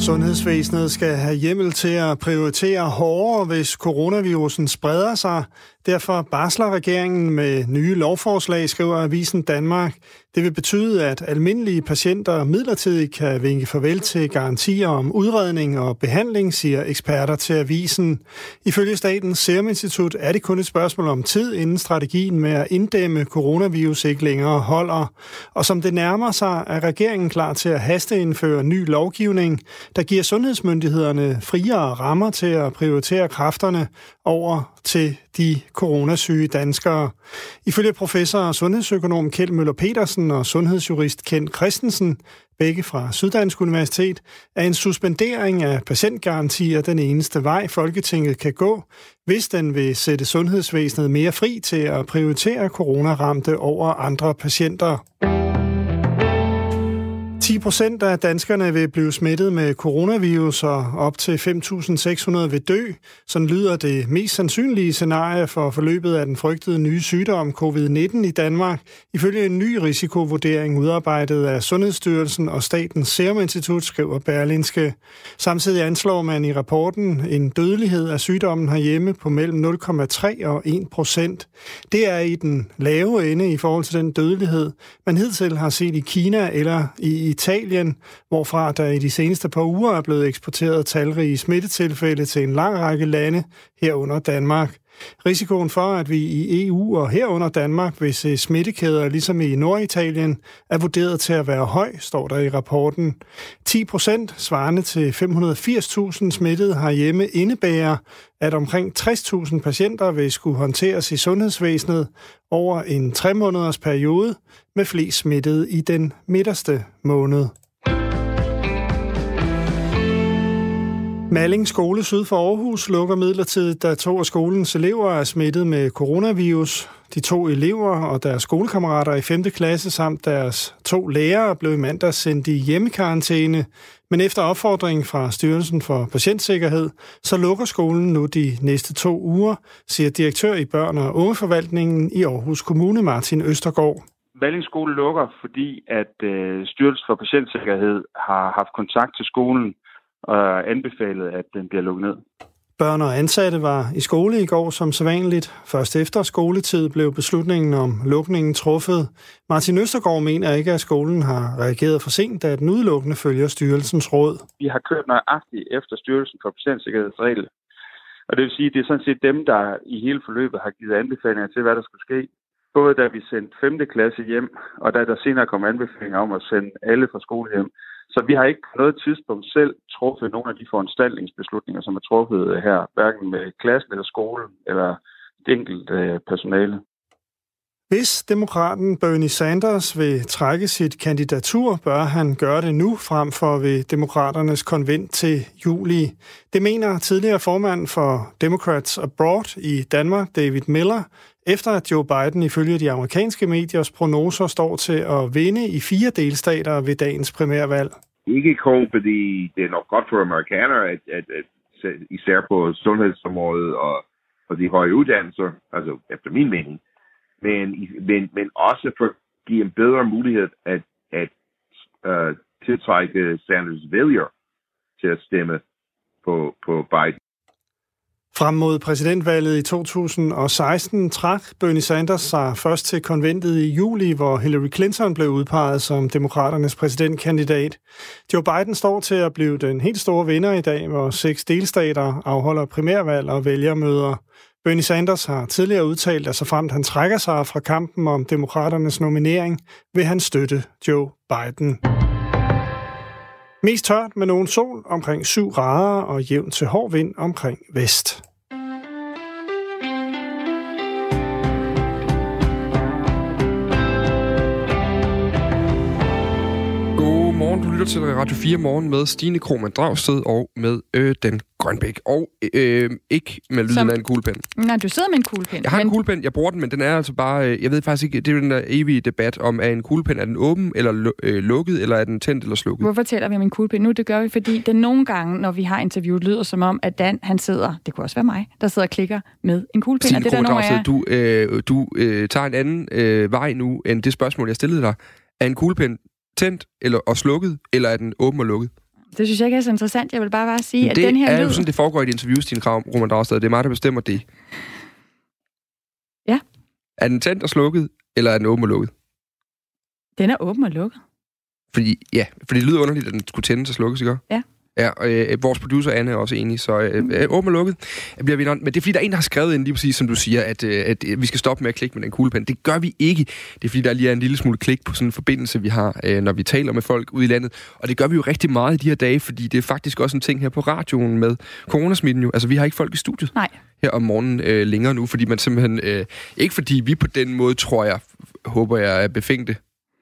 Sundhedsvæsenet skal have hjemmel til at prioritere hårdere, hvis coronavirusen spreder sig. Derfor barsler regeringen med nye lovforslag, skriver Avisen Danmark. Det vil betyde, at almindelige patienter midlertidigt kan vinke farvel til garantier om udredning og behandling, siger eksperter til Avisen. Ifølge Statens Serum Institut er det kun et spørgsmål om tid, inden strategien med at inddæmme coronavirus ikke længere holder. Og som det nærmer sig, er regeringen klar til at hasteindføre ny lovgivning, der giver sundhedsmyndighederne friere rammer til at prioritere kræfterne over til de coronasyge danskere. Ifølge professor og sundhedsøkonom Kjeld Møller Petersen og sundhedsjurist Kent Christensen, begge fra Syddansk Universitet, er en suspendering af patientgarantier den eneste vej, Folketinget kan gå, hvis den vil sætte sundhedsvæsenet mere fri til at prioritere coronaramte over andre patienter. 10 procent af danskerne vil blive smittet med coronavirus, og op til 5.600 vil dø. Sådan lyder det mest sandsynlige scenarie for forløbet af den frygtede nye sygdom covid-19 i Danmark, ifølge en ny risikovurdering udarbejdet af Sundhedsstyrelsen og Statens Serum Institut, skriver Berlinske. Samtidig anslår man i rapporten en dødelighed af sygdommen herhjemme på mellem 0,3 og 1 procent. Det er i den lave ende i forhold til den dødelighed, man hidtil har set i Kina eller i Italien, hvorfra der i de seneste par uger er blevet eksporteret talrige smittetilfælde til en lang række lande, herunder Danmark. Risikoen for, at vi i EU og herunder Danmark vil se øh, smittekæder ligesom i Norditalien, er vurderet til at være høj, står der i rapporten. 10 procent, svarende til 580.000 smittede herhjemme, indebærer, at omkring 60.000 patienter vil skulle håndteres i sundhedsvæsenet over en tre måneders periode, med flest smittede i den midterste måned. Malling Skole syd for Aarhus lukker midlertidigt, da to af skolens elever er smittet med coronavirus. De to elever og deres skolekammerater i 5. klasse samt deres to lærere blev i mandag sendt i hjemmekarantæne. Men efter opfordring fra Styrelsen for Patientsikkerhed, så lukker skolen nu de næste to uger, siger direktør i børn- og ungeforvaltningen i Aarhus Kommune, Martin Østergaard. Malling skole lukker, fordi at øh, Styrelsen for Patientsikkerhed har haft kontakt til skolen og anbefalet, at den bliver lukket ned. Børn og ansatte var i skole i går som sædvanligt. Først efter skoletid blev beslutningen om lukningen truffet. Martin Østergaard mener ikke, at skolen har reageret for sent, da den udelukkende følger styrelsens råd. Vi har kørt nøjagtigt efter Styrelsen for Patientsikkerhedsregel. Og det vil sige, at det er sådan set dem, der i hele forløbet har givet anbefalinger til, hvad der skulle ske. Både da vi sendte 5. klasse hjem, og da der senere kom anbefalinger om at sende alle fra skole hjem. Så vi har ikke på noget tidspunkt selv truffet nogle af de foranstaltningsbeslutninger, som er truffet her, hverken med klassen eller skolen eller det enkelte øh, personale. Hvis demokraten Bernie Sanders vil trække sit kandidatur, bør han gøre det nu frem for ved demokraternes konvent til juli. Det mener tidligere formand for Democrats Abroad i Danmark, David Miller, efter at Joe Biden ifølge de amerikanske mediers prognoser står til at vinde i fire delstater ved dagens primærvalg. Ikke kun fordi det er nok godt for amerikanere, at, at, at især på sundhedsområdet og, og de høje uddannelser, altså efter min mening, men, men, men også for at give en bedre mulighed at, at uh, tiltrække Sanders vælger til at stemme på, på Biden. Frem mod præsidentvalget i 2016 trak Bernie Sanders sig først til konventet i juli, hvor Hillary Clinton blev udpeget som demokraternes præsidentkandidat. Joe Biden står til at blive den helt store vinder i dag, hvor seks delstater afholder primærvalg og vælgermøder. Bernie Sanders har tidligere udtalt, at såfremt han trækker sig fra kampen om demokraternes nominering, vil han støtte Joe Biden. Mest tørt med nogen sol omkring 7 grader og jævn til hård vind omkring vest. Lytter til Radio 4 Morgen med Stine Krohmann Dragsted og med øh, den Grønbæk. Og øh, ikke med lyden Som... af en kuglepen. Nej, du sidder med en kuglepen. Jeg har men... en kuglepen, jeg bruger den, men den er altså bare... Øh, jeg ved faktisk ikke, det er den der evige debat om, er en kuglepen, er den åben eller øh, lukket, eller er den tændt eller slukket? Hvorfor taler vi om en kuglepen nu? Det gør vi, fordi det nogle gange, når vi har interviewet, lyder som om, at Dan, han sidder, det kunne også være mig, der sidder og klikker med en kuglepen. Stine det der nogle af... du, øh, du øh, tager en anden øh, vej nu, end det spørgsmål, jeg stillede dig. Er en kuglepen tændt eller, og slukket, eller er den åben og lukket? Det synes jeg ikke er så interessant. Jeg vil bare, bare sige, Men at den her lyd... Det er jo sådan, det foregår i et interview, Stine Krav, Roman Dragsted. Det er mig, der bestemmer det. Ja. Er den tændt og slukket, eller er den åben og lukket? Den er åben og lukket. Fordi, ja, fordi det lyder underligt, at den skulle tændes og slukkes, ikke? Ja. Ja, og øh, vores producer Anne er også enig, så øh, mm. åben og lukket bliver vi Men det er fordi, der er en, der har skrevet ind lige præcis, som du siger, at, øh, at vi skal stoppe med at klikke med den kuglepen. Det gør vi ikke. Det er fordi, der lige er en lille smule klik på sådan en forbindelse, vi har, øh, når vi taler med folk ude i landet. Og det gør vi jo rigtig meget i de her dage, fordi det er faktisk også en ting her på radioen med coronasmitten jo. Altså, vi har ikke folk i studiet Nej. her om morgenen øh, længere nu, fordi man simpelthen... Øh, ikke fordi vi på den måde, tror jeg, håber jeg, er befængte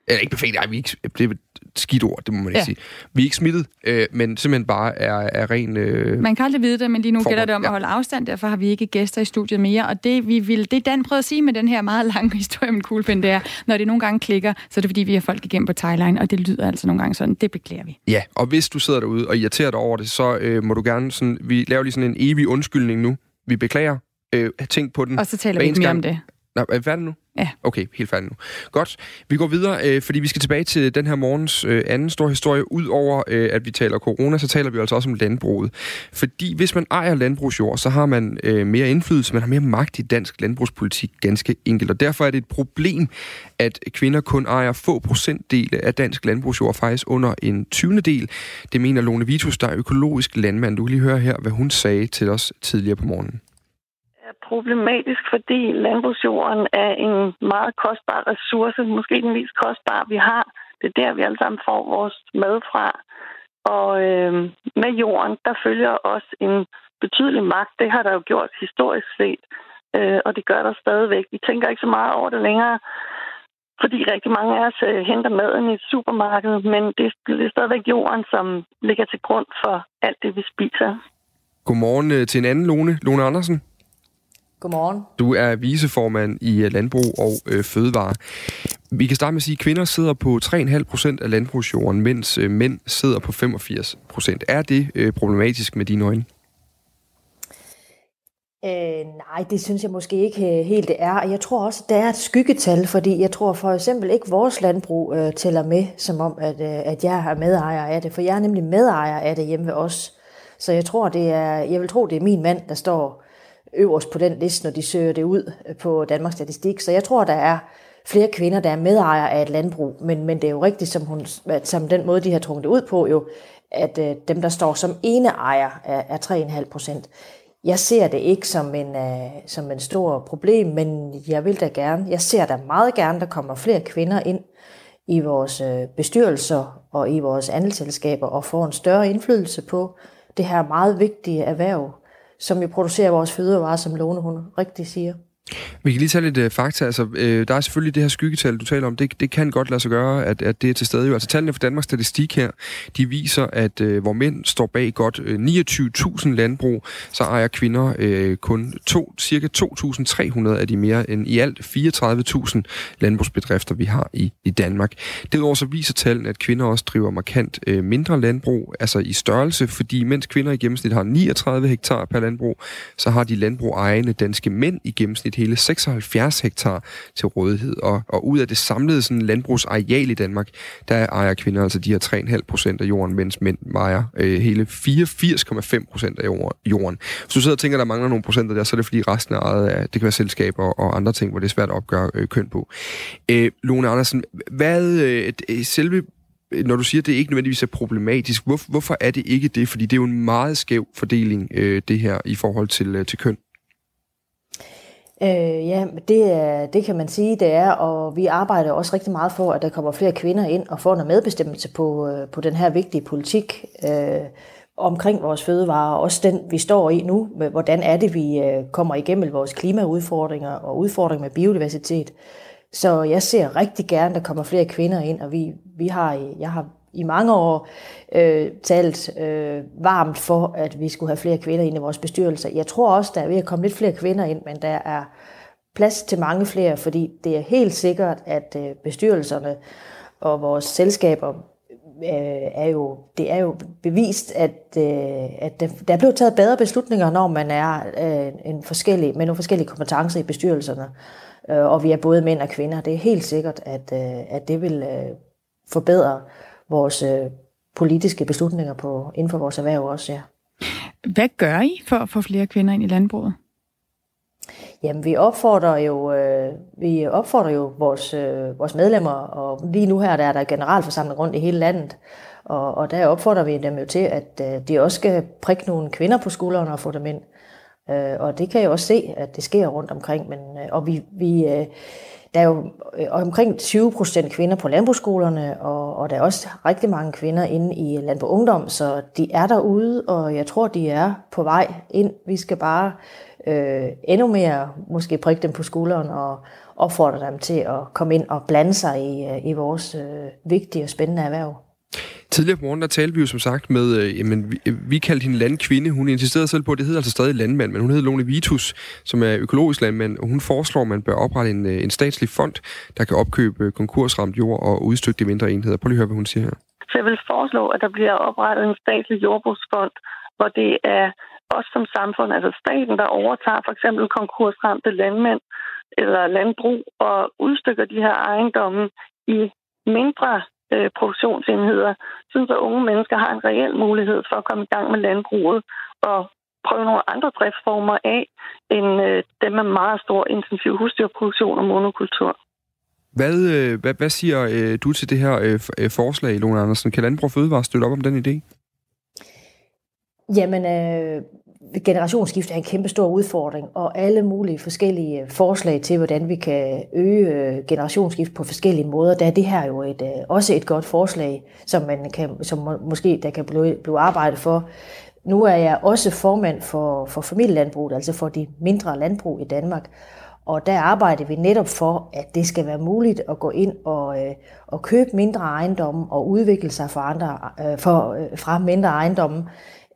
eller ikke befængt, nej, vi er ikke, det er et skidt ord, det må man ikke ja. sige. Vi er ikke smittet, øh, men simpelthen bare er, er ren... Øh, man kan aldrig vide det, men lige nu gælder det om ja. at holde afstand, derfor har vi ikke gæster i studiet mere, og det vi vil, det Dan prøver at sige med den her meget lange historie med kuglepen, det er, når det nogle gange klikker, så er det fordi, vi har folk igennem på Thailand, og det lyder altså nogle gange sådan, det beklager vi. Ja, og hvis du sidder derude og irriterer dig over det, så øh, må du gerne sådan, vi laver lige sådan en evig undskyldning nu. Vi beklager. Øh, tænk på den. Og så taler vi ikke mere om det. Nå, er vi færdige nu? Ja. Okay, helt færdig nu. Godt. Vi går videre, øh, fordi vi skal tilbage til den her morgens øh, anden store historie. Udover øh, at vi taler corona, så taler vi altså også om landbruget. Fordi hvis man ejer landbrugsjord, så har man øh, mere indflydelse, man har mere magt i dansk landbrugspolitik, ganske enkelt. Og derfor er det et problem, at kvinder kun ejer få procentdele af dansk landbrugsjord, faktisk under en 20. del. Det mener Lone Vitus, der er økologisk landmand. Du kan lige høre her, hvad hun sagde til os tidligere på morgenen er problematisk, fordi landbrugsjorden er en meget kostbar ressource, måske den mest kostbare, vi har. Det er der, vi alle sammen får vores mad fra. Og øh, med jorden, der følger også en betydelig magt. Det har der jo gjort historisk set, øh, og det gør der stadigvæk. Vi tænker ikke så meget over det længere, fordi rigtig mange af os øh, henter maden i et supermarked, men det, det er stadigvæk jorden, som ligger til grund for alt det, vi spiser. Godmorgen øh, til en anden Lone, Lone Andersen. Godmorgen. Du er viceformand i øh, Landbrug og øh, Fødevare. Vi kan starte med at sige, at kvinder sidder på 3,5 procent af landbrugsjorden, mens øh, mænd sidder på 85 procent. Er det øh, problematisk med dine øjne? Øh, nej, det synes jeg måske ikke øh, helt det er. Og jeg tror også, der er et skyggetal, fordi jeg tror for eksempel ikke, vores landbrug øh, tæller med, som om, at, øh, at jeg er medejer af det. For jeg er nemlig medejer af det hjemme ved os. Så jeg tror, det er, jeg vil tro, det er min mand, der står øverst på den liste, når de søger det ud øh, på Danmarks Statistik. Så jeg tror, der er flere kvinder, der er medejere af et landbrug. Men, men det er jo rigtigt, som, hun, som den måde, de har trukket det ud på, jo, at øh, dem, der står som ene ejer, er, er 3,5 procent. Jeg ser det ikke som en, øh, som en stor problem, men jeg vil da gerne, jeg ser da meget gerne, der kommer flere kvinder ind i vores øh, bestyrelser og i vores andelsselskaber og får en større indflydelse på det her meget vigtige erhverv, som jo producerer vores fødevarer, som Lone hun rigtig siger. Vi kan lige tage lidt uh, fakta. Altså, øh, der er selvfølgelig det her skyggetal, du taler om. Det, det kan godt lade sig gøre, at, at det er til stede. Jo. Altså, tallene fra Danmarks Statistik her, de viser, at øh, hvor mænd står bag godt øh, 29.000 landbrug, så ejer kvinder øh, kun to, cirka 2.300 af de mere end i alt 34.000 landbrugsbedrifter, vi har i, i Danmark. Derudover så viser tallene, at kvinder også driver markant øh, mindre landbrug, altså i størrelse, fordi mens kvinder i gennemsnit har 39 hektar per landbrug, så har de landbrug ejende danske mænd i gennemsnit hele 76 hektar til rådighed. Og, og ud af det samlede sådan, landbrugsareal i Danmark, der ejer kvinder altså de her 3,5 procent af jorden, mens mænd ejer øh, hele 84,5 procent af jorden. Hvis du sidder og tænker, at der mangler nogle procenter der, så er det fordi resten er ejet af, det kan være selskaber og andre ting, hvor det er svært at opgøre øh, køn på. Øh, Lone Andersen, hvad øh, selve når du siger, at det ikke nødvendigvis er problematisk, hvor, hvorfor er det ikke det? Fordi det er jo en meget skæv fordeling, øh, det her, i forhold til, øh, til køn. Øh, ja, det, er, det kan man sige, det er, og vi arbejder også rigtig meget for, at der kommer flere kvinder ind og får noget medbestemmelse på, øh, på den her vigtige politik øh, omkring vores fødevarer, også den, vi står i nu, med hvordan er det, vi øh, kommer igennem vores klimaudfordringer og udfordringer med biodiversitet. Så jeg ser rigtig gerne, at der kommer flere kvinder ind, og vi, vi har, jeg har i mange år øh, talt øh, varmt for, at vi skulle have flere kvinder ind i vores bestyrelser. Jeg tror også, der er ved at komme lidt flere kvinder ind, men der er plads til mange flere, fordi det er helt sikkert, at øh, bestyrelserne og vores selskaber øh, er jo, det er jo bevist, at, øh, at der der bliver taget bedre beslutninger, når man er øh, en forskellig, med nogle forskellige kompetencer i bestyrelserne, øh, og vi er både mænd og kvinder. Det er helt sikkert, at, øh, at det vil øh, forbedre vores øh, politiske beslutninger på, inden for vores erhverv også, ja. Hvad gør I for at få flere kvinder ind i landbruget? Jamen, vi opfordrer jo, øh, vi opfordrer jo vores, øh, vores medlemmer, og lige nu her der er der generalforsamling rundt i hele landet, og, og der opfordrer vi dem jo til, at øh, de også skal prikke nogle kvinder på skuldrene og få dem ind. Øh, og det kan jeg også se, at det sker rundt omkring, men, øh, og vi, vi øh, der er jo øh, omkring 20 procent kvinder på landbrugsskolerne, og, og der er også rigtig mange kvinder inde i Landbrug Ungdom, så de er derude, og jeg tror, de er på vej ind. Vi skal bare øh, endnu mere måske prikke dem på skulderen og opfordre dem til at komme ind og blande sig i, øh, i vores øh, vigtige og spændende erhverv. Tidligere på morgen, der talte vi jo som sagt med, øh, jamen, vi, øh, vi kaldte hende landkvinde. Hun insisterede selv på, at det hedder altså stadig landmand, men hun hedder Lone Vitus, som er økologisk landmand, og hun foreslår, at man bør oprette en, øh, en statslig fond, der kan opkøbe øh, konkursramt jord og udstykke de mindre enheder. Prøv lige at høre, hvad hun siger her. Så jeg vil foreslå, at der bliver oprettet en statslig jordbrugsfond, hvor det er os som samfund, altså staten, der overtager for eksempel konkursramte landmænd eller landbrug og udstykker de her ejendomme i mindre øh, produktionsenheder, synes at unge mennesker har en reel mulighed for at komme i gang med landbruget og prøve nogle andre driftsformer af, end øh, dem med meget stor intensiv husdyrproduktion og monokultur. Hvad, øh, hvad, hvad siger øh, du til det her øh, øh forslag, Lone Andersen? Kan Landbrug Fødevare støtte op om den idé? Jamen, øh, generationsskift er en kæmpe stor udfordring, og alle mulige forskellige øh, forslag til, hvordan vi kan øge øh, generationsskift på forskellige måder, der er det her jo et, øh, også et godt forslag, som, man kan, som måske der kan blive, blive arbejdet for. Nu er jeg også formand for, for familielandbruget, altså for de mindre landbrug i Danmark, og der arbejder vi netop for, at det skal være muligt at gå ind og, øh, og købe mindre ejendomme og udvikle sig for andre, øh, for, øh, fra mindre ejendomme,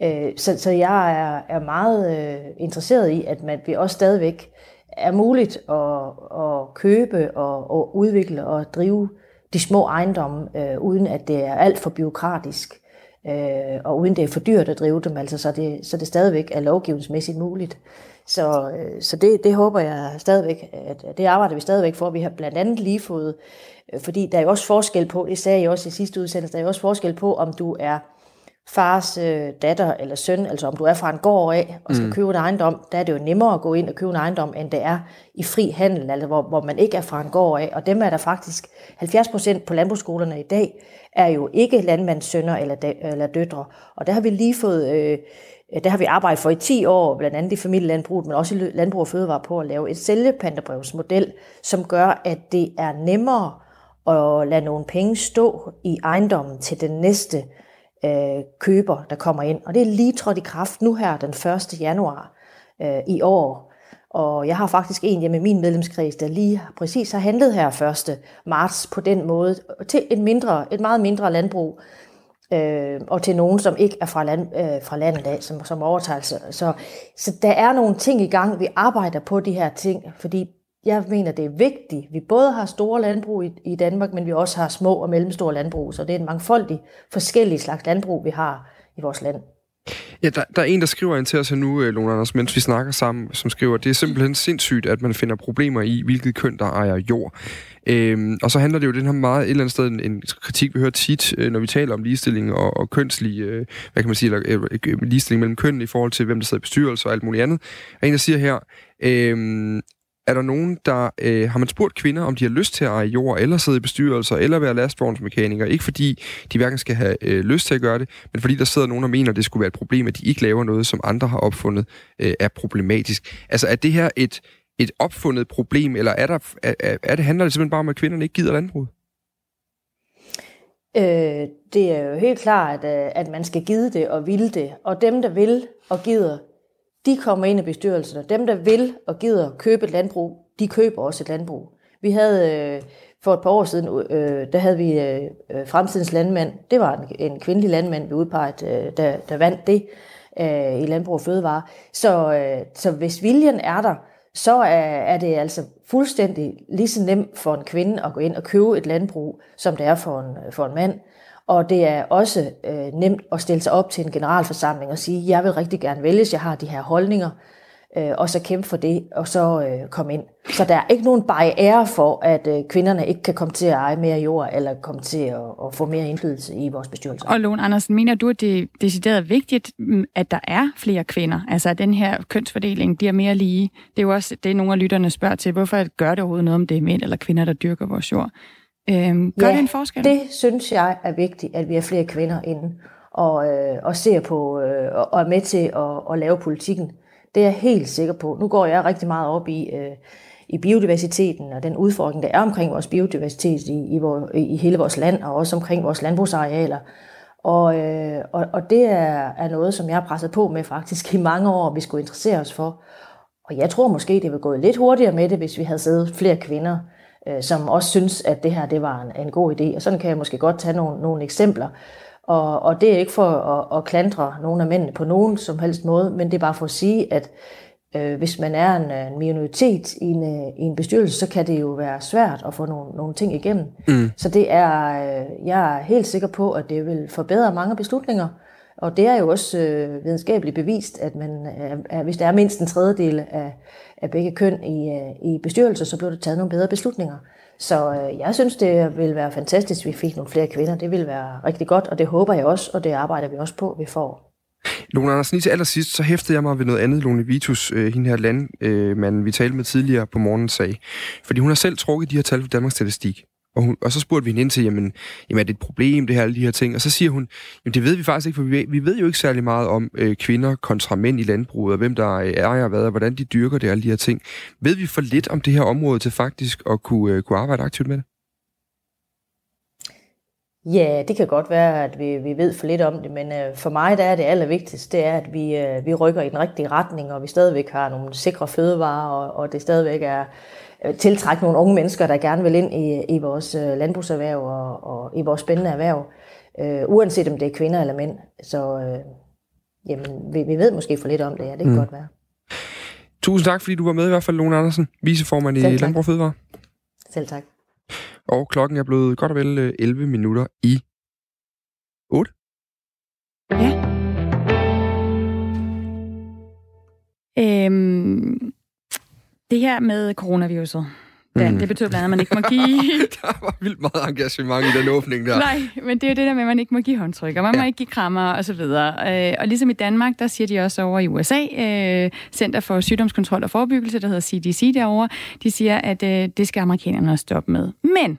Øh, så, så jeg er, er meget øh, interesseret i, at man, vi også stadigvæk er muligt at, at købe og, og udvikle og drive de små ejendomme, øh, uden at det er alt for byråkratisk, øh, og uden det er for dyrt at drive dem, altså, så, det, så det stadigvæk er lovgivningsmæssigt muligt. Så, øh, så det, det håber jeg stadigvæk, at det arbejder vi stadigvæk for. Vi har blandt andet lige fået, øh, fordi der er jo også forskel på, det sagde jeg også i sidste udsendelse, der er jo også forskel på, om du er fars øh, datter eller søn, altså om du er fra en gård af og skal mm. købe en ejendom, der er det jo nemmere at gå ind og købe en ejendom, end det er i fri handel, altså hvor, hvor man ikke er fra en gård af. Og dem er der faktisk 70 procent på landbrugsskolerne i dag, er jo ikke landmandssønner eller, eller døtre. Og der har vi lige fået... Øh, der har vi arbejdet for i 10 år, blandt andet i familielandbruget, men også i Landbrug og Fødevare på at lave et sælgepantebrevsmodel, som gør, at det er nemmere at lade nogle penge stå i ejendommen til den næste øh, Øh, køber, der kommer ind. Og det er lige trådt i kraft nu her den 1. januar øh, i år. Og jeg har faktisk en hjemme i min medlemskreds, der lige præcis har handlet her 1. marts på den måde øh, til et, mindre, et meget mindre landbrug, øh, og til nogen, som ikke er fra, land, øh, fra landet af, som, som overtager. Så, så der er nogle ting i gang. Vi arbejder på de her ting, fordi jeg mener, det er vigtigt. Vi både har store landbrug i, i Danmark, men vi også har små og mellemstore landbrug, så det er en mangfoldig forskellige slags landbrug, vi har i vores land. Ja, der, der er en, der skriver ind til os her nu, øh, Lone Anders, mens vi snakker sammen, som skriver, det er simpelthen sindssygt, at man finder problemer i, hvilket køn, der ejer jord. Øhm, og så handler det jo den her meget et eller andet sted en, en kritik, vi hører tit, øh, når vi taler om ligestilling og, og kønslig, øh, hvad kan man sige, eller, øh, øh ligestilling mellem køn i forhold til, hvem der sidder i bestyrelse og alt muligt andet. Og en, der siger her, øh, er der nogen, der øh, har man spurgt kvinder, om de har lyst til at eje jord, eller sidde i bestyrelser, eller være lastvognsmekanikere. Ikke fordi de hverken skal have øh, lyst til at gøre det, men fordi der sidder nogen, der mener, at det skulle være et problem, at de ikke laver noget, som andre har opfundet, øh, er problematisk. Altså er det her et, et opfundet problem, eller er, der, er, er det, handler det simpelthen bare om, at kvinderne ikke gider landbruget? Øh, det er jo helt klart, at, øh, at man skal give det og ville det. Og dem, der vil og gider, de kommer ind i bestyrelsen, og dem, der vil og gider købe et landbrug, de køber også et landbrug. Vi havde øh, for et par år siden, øh, der havde vi øh, øh fremtidens landmand. Det var en, en kvindelig landmand, vi udpegede, øh, der, der vandt det øh, i Landbrug og Fødevare. Så, øh, så hvis viljen er der, så er, er det altså fuldstændig lige så nemt for en kvinde at gå ind og købe et landbrug, som det er for en, for en mand. Og det er også øh, nemt at stille sig op til en generalforsamling og sige, jeg vil rigtig gerne vælges, jeg har de her holdninger, øh, og så kæmpe for det, og så øh, komme ind. Så der er ikke nogen barriere for, at øh, kvinderne ikke kan komme til at eje mere jord, eller komme til at, at få mere indflydelse i vores bestyrelse. Og Lone Andersen, mener du, at det er decideret vigtigt, mm, at der er flere kvinder? Altså at den her kønsfordeling bliver mere lige? Det er jo også det, nogle af lytterne spørger til. Hvorfor gør det overhovedet noget, om det er mænd eller kvinder, der dyrker vores jord? Øhm, gør ja, det en forskel? det synes jeg er vigtigt, at vi har flere kvinder inde og, øh, og ser på øh, og er med til at, at lave politikken. Det er jeg helt sikker på. Nu går jeg rigtig meget op i, øh, i biodiversiteten og den udfordring, der er omkring vores biodiversitet i, i, vor, i hele vores land og også omkring vores landbrugsarealer. Og, øh, og, og det er, er noget, som jeg har presset på med faktisk i mange år, vi skulle interessere os for. Og jeg tror måske, det ville gå lidt hurtigere med det, hvis vi havde siddet flere kvinder øh, som også synes, at det her det var en, en god idé. Og sådan kan jeg måske godt tage nogle, nogle eksempler. Og, og det er ikke for at, at klandre nogle af mændene på nogen som helst måde, men det er bare for at sige, at øh, hvis man er en, en minoritet i en, øh, i en bestyrelse, så kan det jo være svært at få nogle, nogle ting igennem. Mm. Så det er, øh, jeg er helt sikker på, at det vil forbedre mange beslutninger. Og det er jo også øh, videnskabeligt bevist, at man, øh, hvis der er mindst en tredjedel af, af begge køn i, øh, i bestyrelser, så bliver der taget nogle bedre beslutninger. Så øh, jeg synes, det vil være fantastisk, hvis vi fik nogle flere kvinder. Det vil være rigtig godt, og det håber jeg også, og det arbejder vi også på, at vi får. Lone Andersen, lige til allersidst, så hæftede jeg mig ved noget andet, Lone Vitus, øh, hende her landmand, øh, vi talte med tidligere på morgenen, sagde. Fordi hun har selv trukket de her tal fra Danmarks Statistik. Og, hun, og så spurgte vi hende ind til, jamen, jamen er det et problem, det her, alle de her ting? Og så siger hun, jamen det ved vi faktisk ikke, for vi ved, vi ved jo ikke særlig meget om øh, kvinder kontra mænd i landbruget, og hvem der er og hvad, og hvordan de dyrker det, alle de her ting. Ved vi for lidt om det her område til faktisk at kunne, øh, kunne arbejde aktivt med det? Ja, det kan godt være, at vi, vi ved for lidt om det, men øh, for mig der er det allervigtigste, det er, at vi, øh, vi rykker i den rigtige retning, og vi stadigvæk har nogle sikre fødevarer, og, og det stadigvæk er tiltrække nogle unge mennesker, der gerne vil ind i, i vores øh, landbrugserhverv og, og i vores spændende erhverv, øh, uanset om det er kvinder eller mænd. Så øh, jamen, vi, vi ved måske for lidt om det, ja, det kan mm. godt være. Tusind tak, fordi du var med i hvert fald, Lone Andersen, viceformand i Landbrug Fødevare. Selv tak. Og klokken er blevet godt og vel 11 øh, minutter i 8. Ja. Øhm, det her med coronaviruset, Ja, mm. det betyder blandt andet, at man ikke må give... der var vildt meget engagement i den åbning der. Nej, men det er jo det der med, at man ikke må give håndtryk, og man ja. må ikke give krammer og så videre. Øh, og ligesom i Danmark, der siger de også over i USA, øh, Center for Sygdomskontrol og Forebyggelse, der hedder CDC derovre, de siger, at øh, det skal amerikanerne stoppe med. Men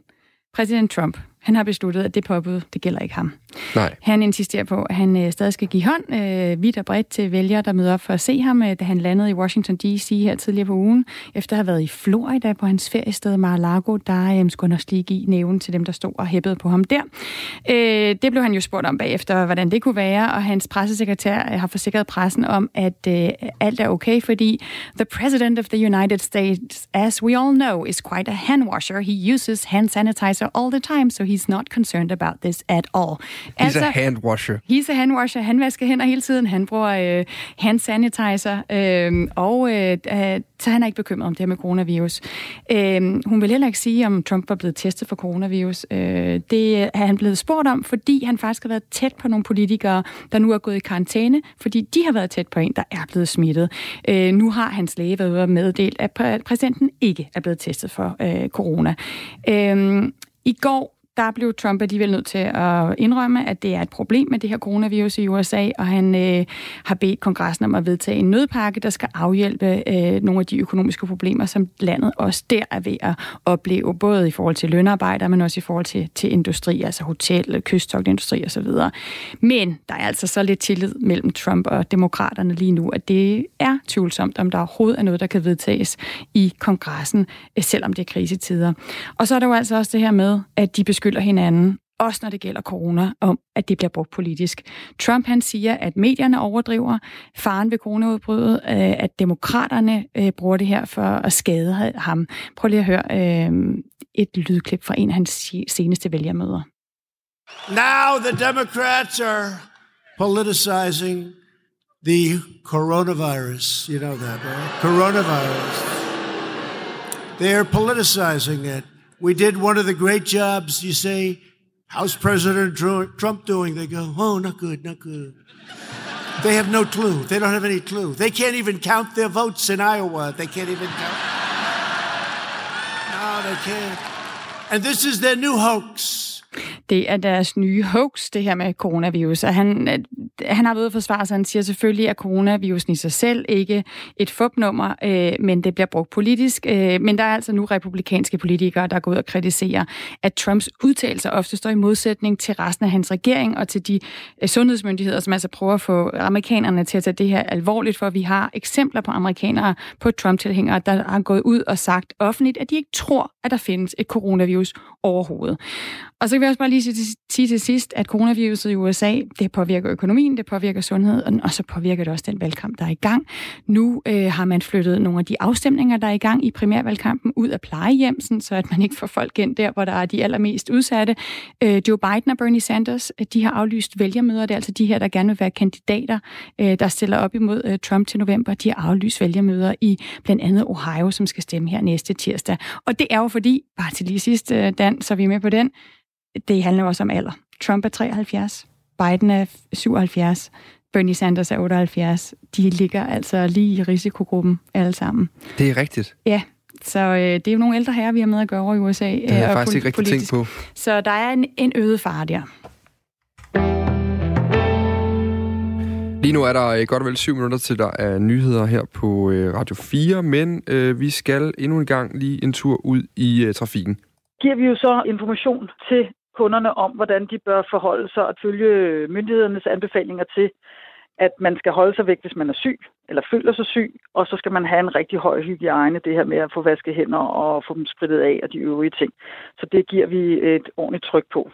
præsident Trump, han har besluttet, at det påbud, det gælder ikke ham. Nej. Han insisterer på, at han øh, stadig skal give hånd øh, vidt og bredt til vælgere, der møder op for at se ham, øh, da han landede i Washington D.C. her tidligere på ugen. Efter at have været i Florida på hans feriested Mar-a-Lago, der øh, skulle han også lige give næven til dem, der stod og hæppede på ham der. Øh, det blev han jo spurgt om bagefter, hvordan det kunne være, og hans pressesekretær øh, har forsikret pressen om, at øh, alt er okay, fordi the president of the United States, as we all know, is quite a hand washer. He uses hand sanitizer all the time, so he's not concerned about this at all. He's altså, a hand washer. He's a hand washer. Han vasker hænder hele tiden. Han bruger øh, hand sanitizer. Øh, og øh, så han er ikke bekymret om det her med coronavirus. Øh, hun vil heller ikke sige, om Trump var blevet testet for coronavirus. Øh, det er han blevet spurgt om, fordi han faktisk har været tæt på nogle politikere, der nu er gået i karantæne, fordi de har været tæt på en, der er blevet smittet. Øh, nu har hans læge været ude og meddelt, at præsidenten ikke er blevet testet for øh, corona. Øh, I går der blev Trump alligevel nødt til at indrømme, at det er et problem med det her coronavirus i USA, og han øh, har bedt kongressen om at vedtage en nødpakke, der skal afhjælpe øh, nogle af de økonomiske problemer, som landet også der er ved at opleve, både i forhold til lønarbejder, men også i forhold til, til industri, altså hotel, kysttogtindustri osv. Men der er altså så lidt tillid mellem Trump og demokraterne lige nu, at det er tvivlsomt, om der overhovedet er noget, der kan vedtages i kongressen, øh, selvom det er krisetider. Og så er der jo altså også det her med, at de beskylder hinanden, også når det gælder corona, om at det bliver brugt politisk. Trump han siger, at medierne overdriver faren ved coronaudbruddet, øh, at demokraterne øh, bruger det her for at skade ham. Prøv lige at høre øh, et lydklip fra en af hans seneste vælgermøder. Now the Democrats are politicizing the coronavirus. You know that, right? Coronavirus. They are politicizing it. We did one of the great jobs. You say, How's President Trump doing? They go, Oh, not good, not good. They have no clue. They don't have any clue. They can't even count their votes in Iowa. They can't even count. No, they can't. And this is their new hoax. Det er deres nye hoax, det her med coronavirus. Og han, øh, han har ved at forsvare sig. Han siger selvfølgelig, at coronavirusen i sig selv ikke et fupnummer, øh, men det bliver brugt politisk. Øh, men der er altså nu republikanske politikere, der går ud og kritiserer, at Trumps udtalelser ofte står i modsætning til resten af hans regering og til de øh, sundhedsmyndigheder, som altså prøver at få amerikanerne til at tage det her alvorligt, for vi har eksempler på amerikanere, på Trump-tilhængere, der har gået ud og sagt offentligt, at de ikke tror, at der findes et coronavirus overhovedet. Og så kan vi også bare lige sige til sidst, at coronaviruset i USA, det påvirker økonomien, det påvirker sundheden, og så påvirker det også den valgkamp, der er i gang. Nu øh, har man flyttet nogle af de afstemninger, der er i gang i primærvalgkampen, ud af plejehjem, så at man ikke får folk ind der, hvor der er de allermest udsatte. Øh, Joe Biden og Bernie Sanders, øh, de har aflyst vælgermøder. Det er altså de her, der gerne vil være kandidater, øh, der stiller op imod øh, Trump til november. De har aflyst vælgermøder i blandt andet Ohio, som skal stemme her næste tirsdag. Og det er jo fordi, bare til lige sidst, øh, Dan, så er vi med på den, det handler også om alder. Trump er 73, Biden er 77, Bernie Sanders er 78. De ligger altså lige i risikogruppen alle sammen. Det er rigtigt. Ja, så øh, det er jo nogle ældre herrer, vi har med at gøre over i USA. Det har jeg øh, faktisk ikke rigtig tænkt på. Så der er en, en øget fare der. Lige nu er der øh, godt og vel syv minutter til, der er nyheder her på øh, Radio 4, men øh, vi skal endnu en gang lige en tur ud i øh, trafikken. Giver vi jo så information til kunderne om, hvordan de bør forholde sig og følge myndighedernes anbefalinger til, at man skal holde sig væk, hvis man er syg eller føler sig syg, og så skal man have en rigtig høj hygiejne, det her med at få vasket hænder og få dem spritet af og de øvrige ting. Så det giver vi et ordentligt tryk på.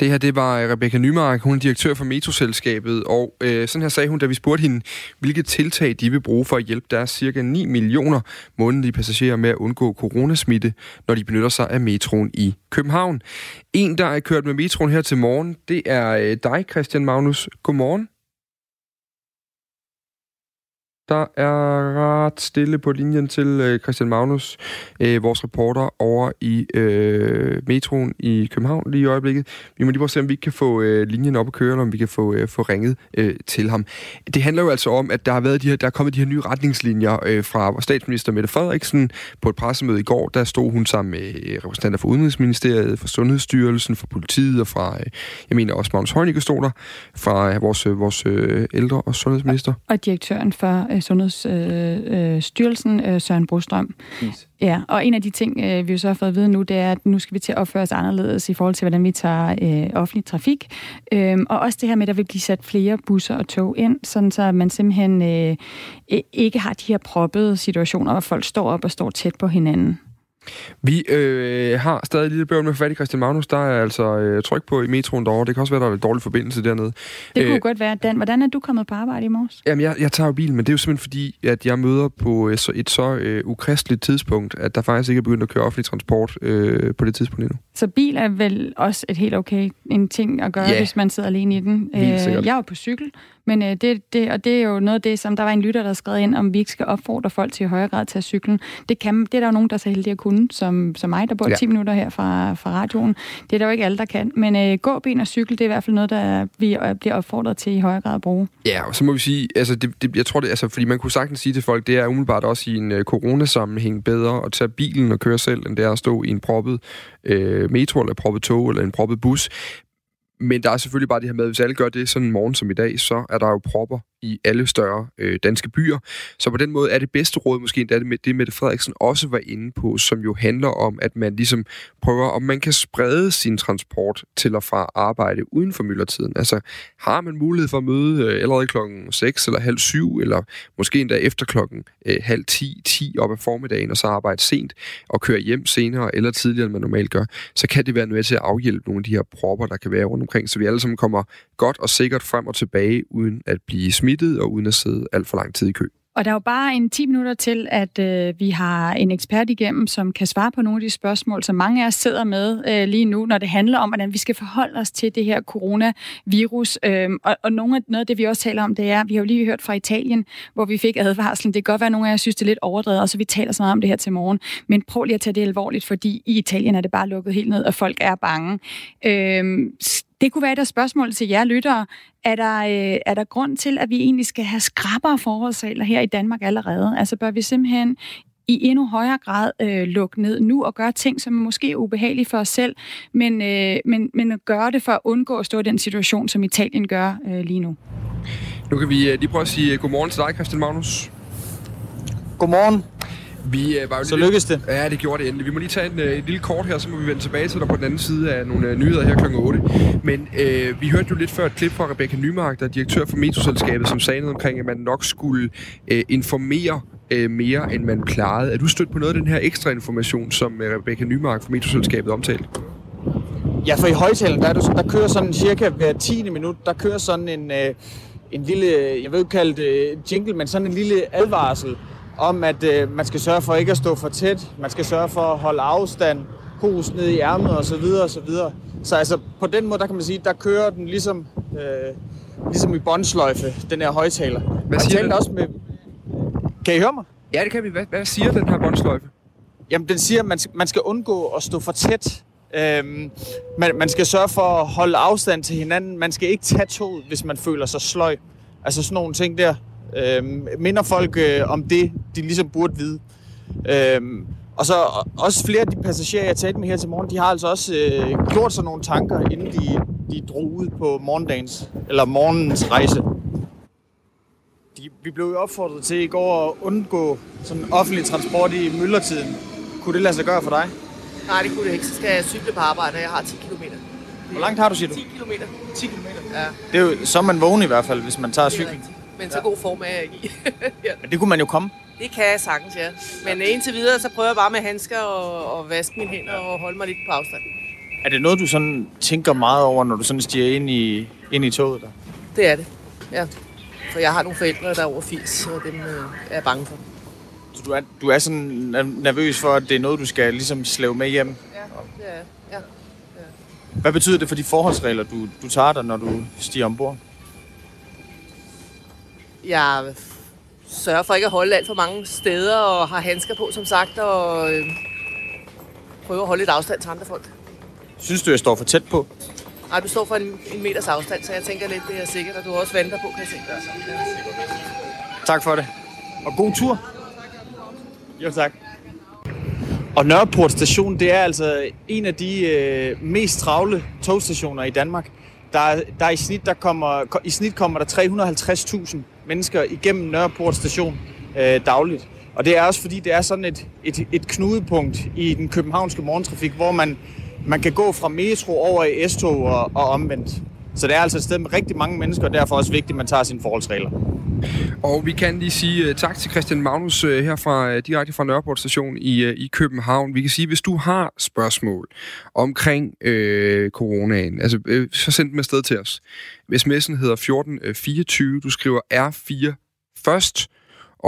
Det her, det var øh, Rebecca Nymark, hun er direktør for Metroselskabet, og øh, sådan her sagde hun, da vi spurgte hende, hvilke tiltag de vil bruge for at hjælpe deres cirka 9 millioner månedlige passagerer med at undgå coronasmitte, når de benytter sig af metroen i København. En, der er kørt med metroen her til morgen, det er øh, dig, Christian Magnus. Godmorgen. Der er ret stille på linjen til øh, Christian Magnus, øh, vores reporter over i øh, metroen i København lige i øjeblikket. Vi må lige prøve at se, om vi kan få øh, linjen op at køre, eller om vi kan få, øh, få ringet øh, til ham. Det handler jo altså om, at der har været de her, der er kommet de her nye retningslinjer øh, fra statsminister Mette Frederiksen. På et pressemøde i går, der stod hun sammen med øh, repræsentanter for Udenrigsministeriet, for Sundhedsstyrelsen, for politiet og fra, øh, jeg mener også Magnus Heunicke stod der, fra øh, vores, øh, vores øh, ældre- og sundhedsminister. Og direktøren for øh, Sundhedsstyrelsen, øh, øh, Søren Brostrøm. Yes. Ja, og en af de ting, øh, vi jo så har fået at vide nu, det er, at nu skal vi til at opføre os anderledes i forhold til, hvordan vi tager øh, offentlig trafik. Øhm, og også det her med, at der vil blive sat flere busser og tog ind, sådan så man simpelthen øh, ikke har de her proppede situationer, hvor folk står op og står tæt på hinanden. Vi øh, har stadig lidt bøvl med fat i Christian Magnus. Der er altså øh, tryk på i metroen derovre. Det kan også være, der er en dårlig forbindelse dernede. Det kunne øh, godt være. Dan, hvordan er du kommet på arbejde i morges? Jamen, jeg, jeg tager jo bilen, men det er jo simpelthen fordi, at jeg møder på øh, så et så øh, ukristeligt tidspunkt, at der faktisk ikke er begyndt at køre offentlig transport øh, på det tidspunkt endnu. Så bil er vel også et helt okay en ting at gøre, ja. hvis man sidder alene i den. Øh, jeg er på cykel, men øh, det, det, og det er jo noget af det, som der var en lytter, der skrev ind, om vi ikke skal opfordre folk til i højere grad at tage cyklen. Det, kan, det er der jo nogen, der er så heldige at kunne, som, som mig, der bor ja. 10 minutter her fra, fra radioen. Det er der jo ikke alle, der kan. Men øh, gåben og cykel, det er i hvert fald noget, der vi bliver opfordret til i højere grad at bruge. Ja, og så må vi sige, altså det, det, jeg tror det, altså, fordi man kunne sagtens sige til folk, det er umiddelbart også i en uh, coronasammenhæng bedre at tage bilen og køre selv, end det er at stå i en proppet øh, metro eller proppet tog eller en proppet bus. Men der er selvfølgelig bare det her med, at hvis alle gør det sådan en morgen som i dag, så er der jo propper i alle større øh, danske byer. Så på den måde er det bedste råd måske endda det med det, Mette Frederiksen også var inde på, som jo handler om, at man ligesom prøver, om man kan sprede sin transport til og fra arbejde uden for myldretiden. Altså, har man mulighed for at møde øh, allerede klokken 6 eller halv 7, eller måske endda efter klokken øh, halv 10, 10 op ad formiddagen, og så arbejde sent og køre hjem senere eller tidligere, end man normalt gør, så kan det være noget til at afhjælpe nogle af de her propper, der kan være rundt omkring, så vi alle sammen kommer godt og sikkert frem og tilbage, uden at blive smittet og uden at sidde alt for lang tid i kø. Og der er jo bare en 10 minutter til, at øh, vi har en ekspert igennem, som kan svare på nogle af de spørgsmål, som mange af os sidder med øh, lige nu, når det handler om, hvordan vi skal forholde os til det her coronavirus. Øh, og og nogle af, noget af det, vi også taler om, det er, vi har jo lige hørt fra Italien, hvor vi fik advarslen. Det kan godt være, at nogle af jer synes, det er lidt overdrevet, og så vi taler så meget om det her til morgen. Men prøv lige at tage det alvorligt, fordi i Italien er det bare lukket helt ned, og folk er bange. Øh, det kunne være et af spørgsmål til jer lyttere. Er der, øh, er der grund til, at vi egentlig skal have skrappere forholdsregler her i Danmark allerede? Altså bør vi simpelthen i endnu højere grad øh, lukke ned nu og gøre ting, som er måske ubehagelige for os selv, men, øh, men, men gøre det for at undgå at stå i den situation, som Italien gør øh, lige nu. Nu kan vi øh, lige prøve at sige godmorgen til dig, Christian Magnus. Godmorgen. Vi, uh, var jo så lykkedes det. Ja, det gjorde det endelig. Vi må lige tage en, uh, et lille kort her, så må vi vende tilbage til dig på den anden side af nogle uh, nyheder her kl. 8. Men uh, vi hørte jo lidt før et klip fra Rebecca Nymark, der er direktør for Metroselskabet, som sagde noget omkring, at man nok skulle uh, informere uh, mere, end man plejede. Er du stødt på noget af den her ekstra information, som uh, Rebecca Nymark fra Metroselskabet omtalte? Ja, for i højtalen, der, er der, der kører sådan cirka hver 10. minut, der kører sådan en, uh, en lille, jeg ved ikke kalde det jingle, men sådan en lille advarsel, om, at øh, man skal sørge for ikke at stå for tæt, man skal sørge for at holde afstand, hus ned i ærmet og så videre og så videre. Så altså på den måde, der kan man sige, der kører den ligesom, øh, ligesom i båndsløjfe, den her højtaler. Hvad siger den? Også med... Kan I høre mig? Ja, det kan vi. Hvad, hvad siger den her båndsløjfe? Jamen, den siger, at man, man skal undgå at stå for tæt. Øhm, man, man skal sørge for at holde afstand til hinanden. Man skal ikke tage toget, hvis man føler sig sløj. Altså sådan nogle ting der øh, minder folk øh, om det, de ligesom burde vide. Øh, og så også flere af de passagerer, jeg talte med her til morgen, de har altså også øh, gjort sig nogle tanker, inden de, de drog ud på morgendagens, eller morgenens rejse. De, vi blev jo opfordret til i går at undgå sådan offentlig transport i myldretiden. Kunne det lade sig gøre for dig? Nej, det kunne det ikke. Så skal jeg cykle på arbejde, og jeg har 10 km. Hvor langt har du, siger du? 10 km. 10 km? Ja. Det er jo så man vågen i hvert fald, hvis man tager cykling. Rigtigt men så god form er jeg ikke i. ja. Men det kunne man jo komme. Det kan jeg sagtens, ja. Men indtil videre, så prøver jeg bare med handsker og, og vaske mine hænder og holde mig lidt på afstand. Er det noget, du sådan tænker meget over, når du sådan stiger ind i, ind i toget der? Det er det, ja. For jeg har nogle forældre, der er over 80, og dem øh, er jeg bange for. Så du er, du er sådan nervøs for, at det er noget, du skal ligesom slæve med hjem? Ja, det er ja. ja. Hvad betyder det for de forholdsregler, du, du tager dig, når du stiger ombord? Jeg sørger for ikke at holde alt for mange steder, og har handsker på, som sagt, og øh, prøver at holde lidt afstand til andre folk. Synes du, jeg står for tæt på? Nej, du står for en, en meters afstand, så jeg tænker lidt, det er sikkert, og du har også vanter på, kan jeg se. Tak for det. Og god tur. Jo, tak. Og Nørreport station, det er altså en af de øh, mest travle togstationer i Danmark. Der, der i snit der kommer i snit kommer der 350.000 mennesker igennem Nørreport station øh, dagligt. Og det er også fordi det er sådan et, et, et knudepunkt i den københavnske morgentrafik, hvor man man kan gå fra metro over i S-tog og, og omvendt. Så det er altså et sted med rigtig mange mennesker, og derfor også vigtigt, at man tager sine forholdsregler. Og vi kan lige sige uh, tak til Christian Magnus uh, her fra, uh, direkte fra Nørreport station i, uh, i København. Vi kan sige, hvis du har spørgsmål omkring uh, coronaen, altså, uh, så send dem afsted til os. SMS'en hedder 1424. Du skriver R4 først,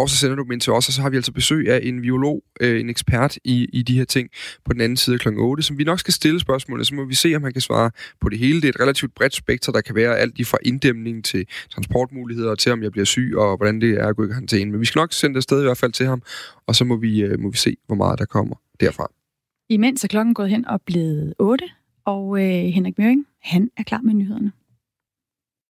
og så sender du dem ind til os, og så har vi altså besøg af en biolog, øh, en ekspert i, i de her ting på den anden side kl. 8, som vi nok skal stille spørgsmål, så må vi se, om han kan svare på det hele. Det er et relativt bredt spektrum, der kan være alt lige fra inddæmning til transportmuligheder, til om jeg bliver syg, og hvordan det er at gå i karantæne. Men vi skal nok sende det sted i hvert fald til ham, og så må vi, øh, må vi se, hvor meget der kommer derfra. Imens er klokken gået hen og blevet 8, og øh, Henrik Møring, han er klar med nyhederne.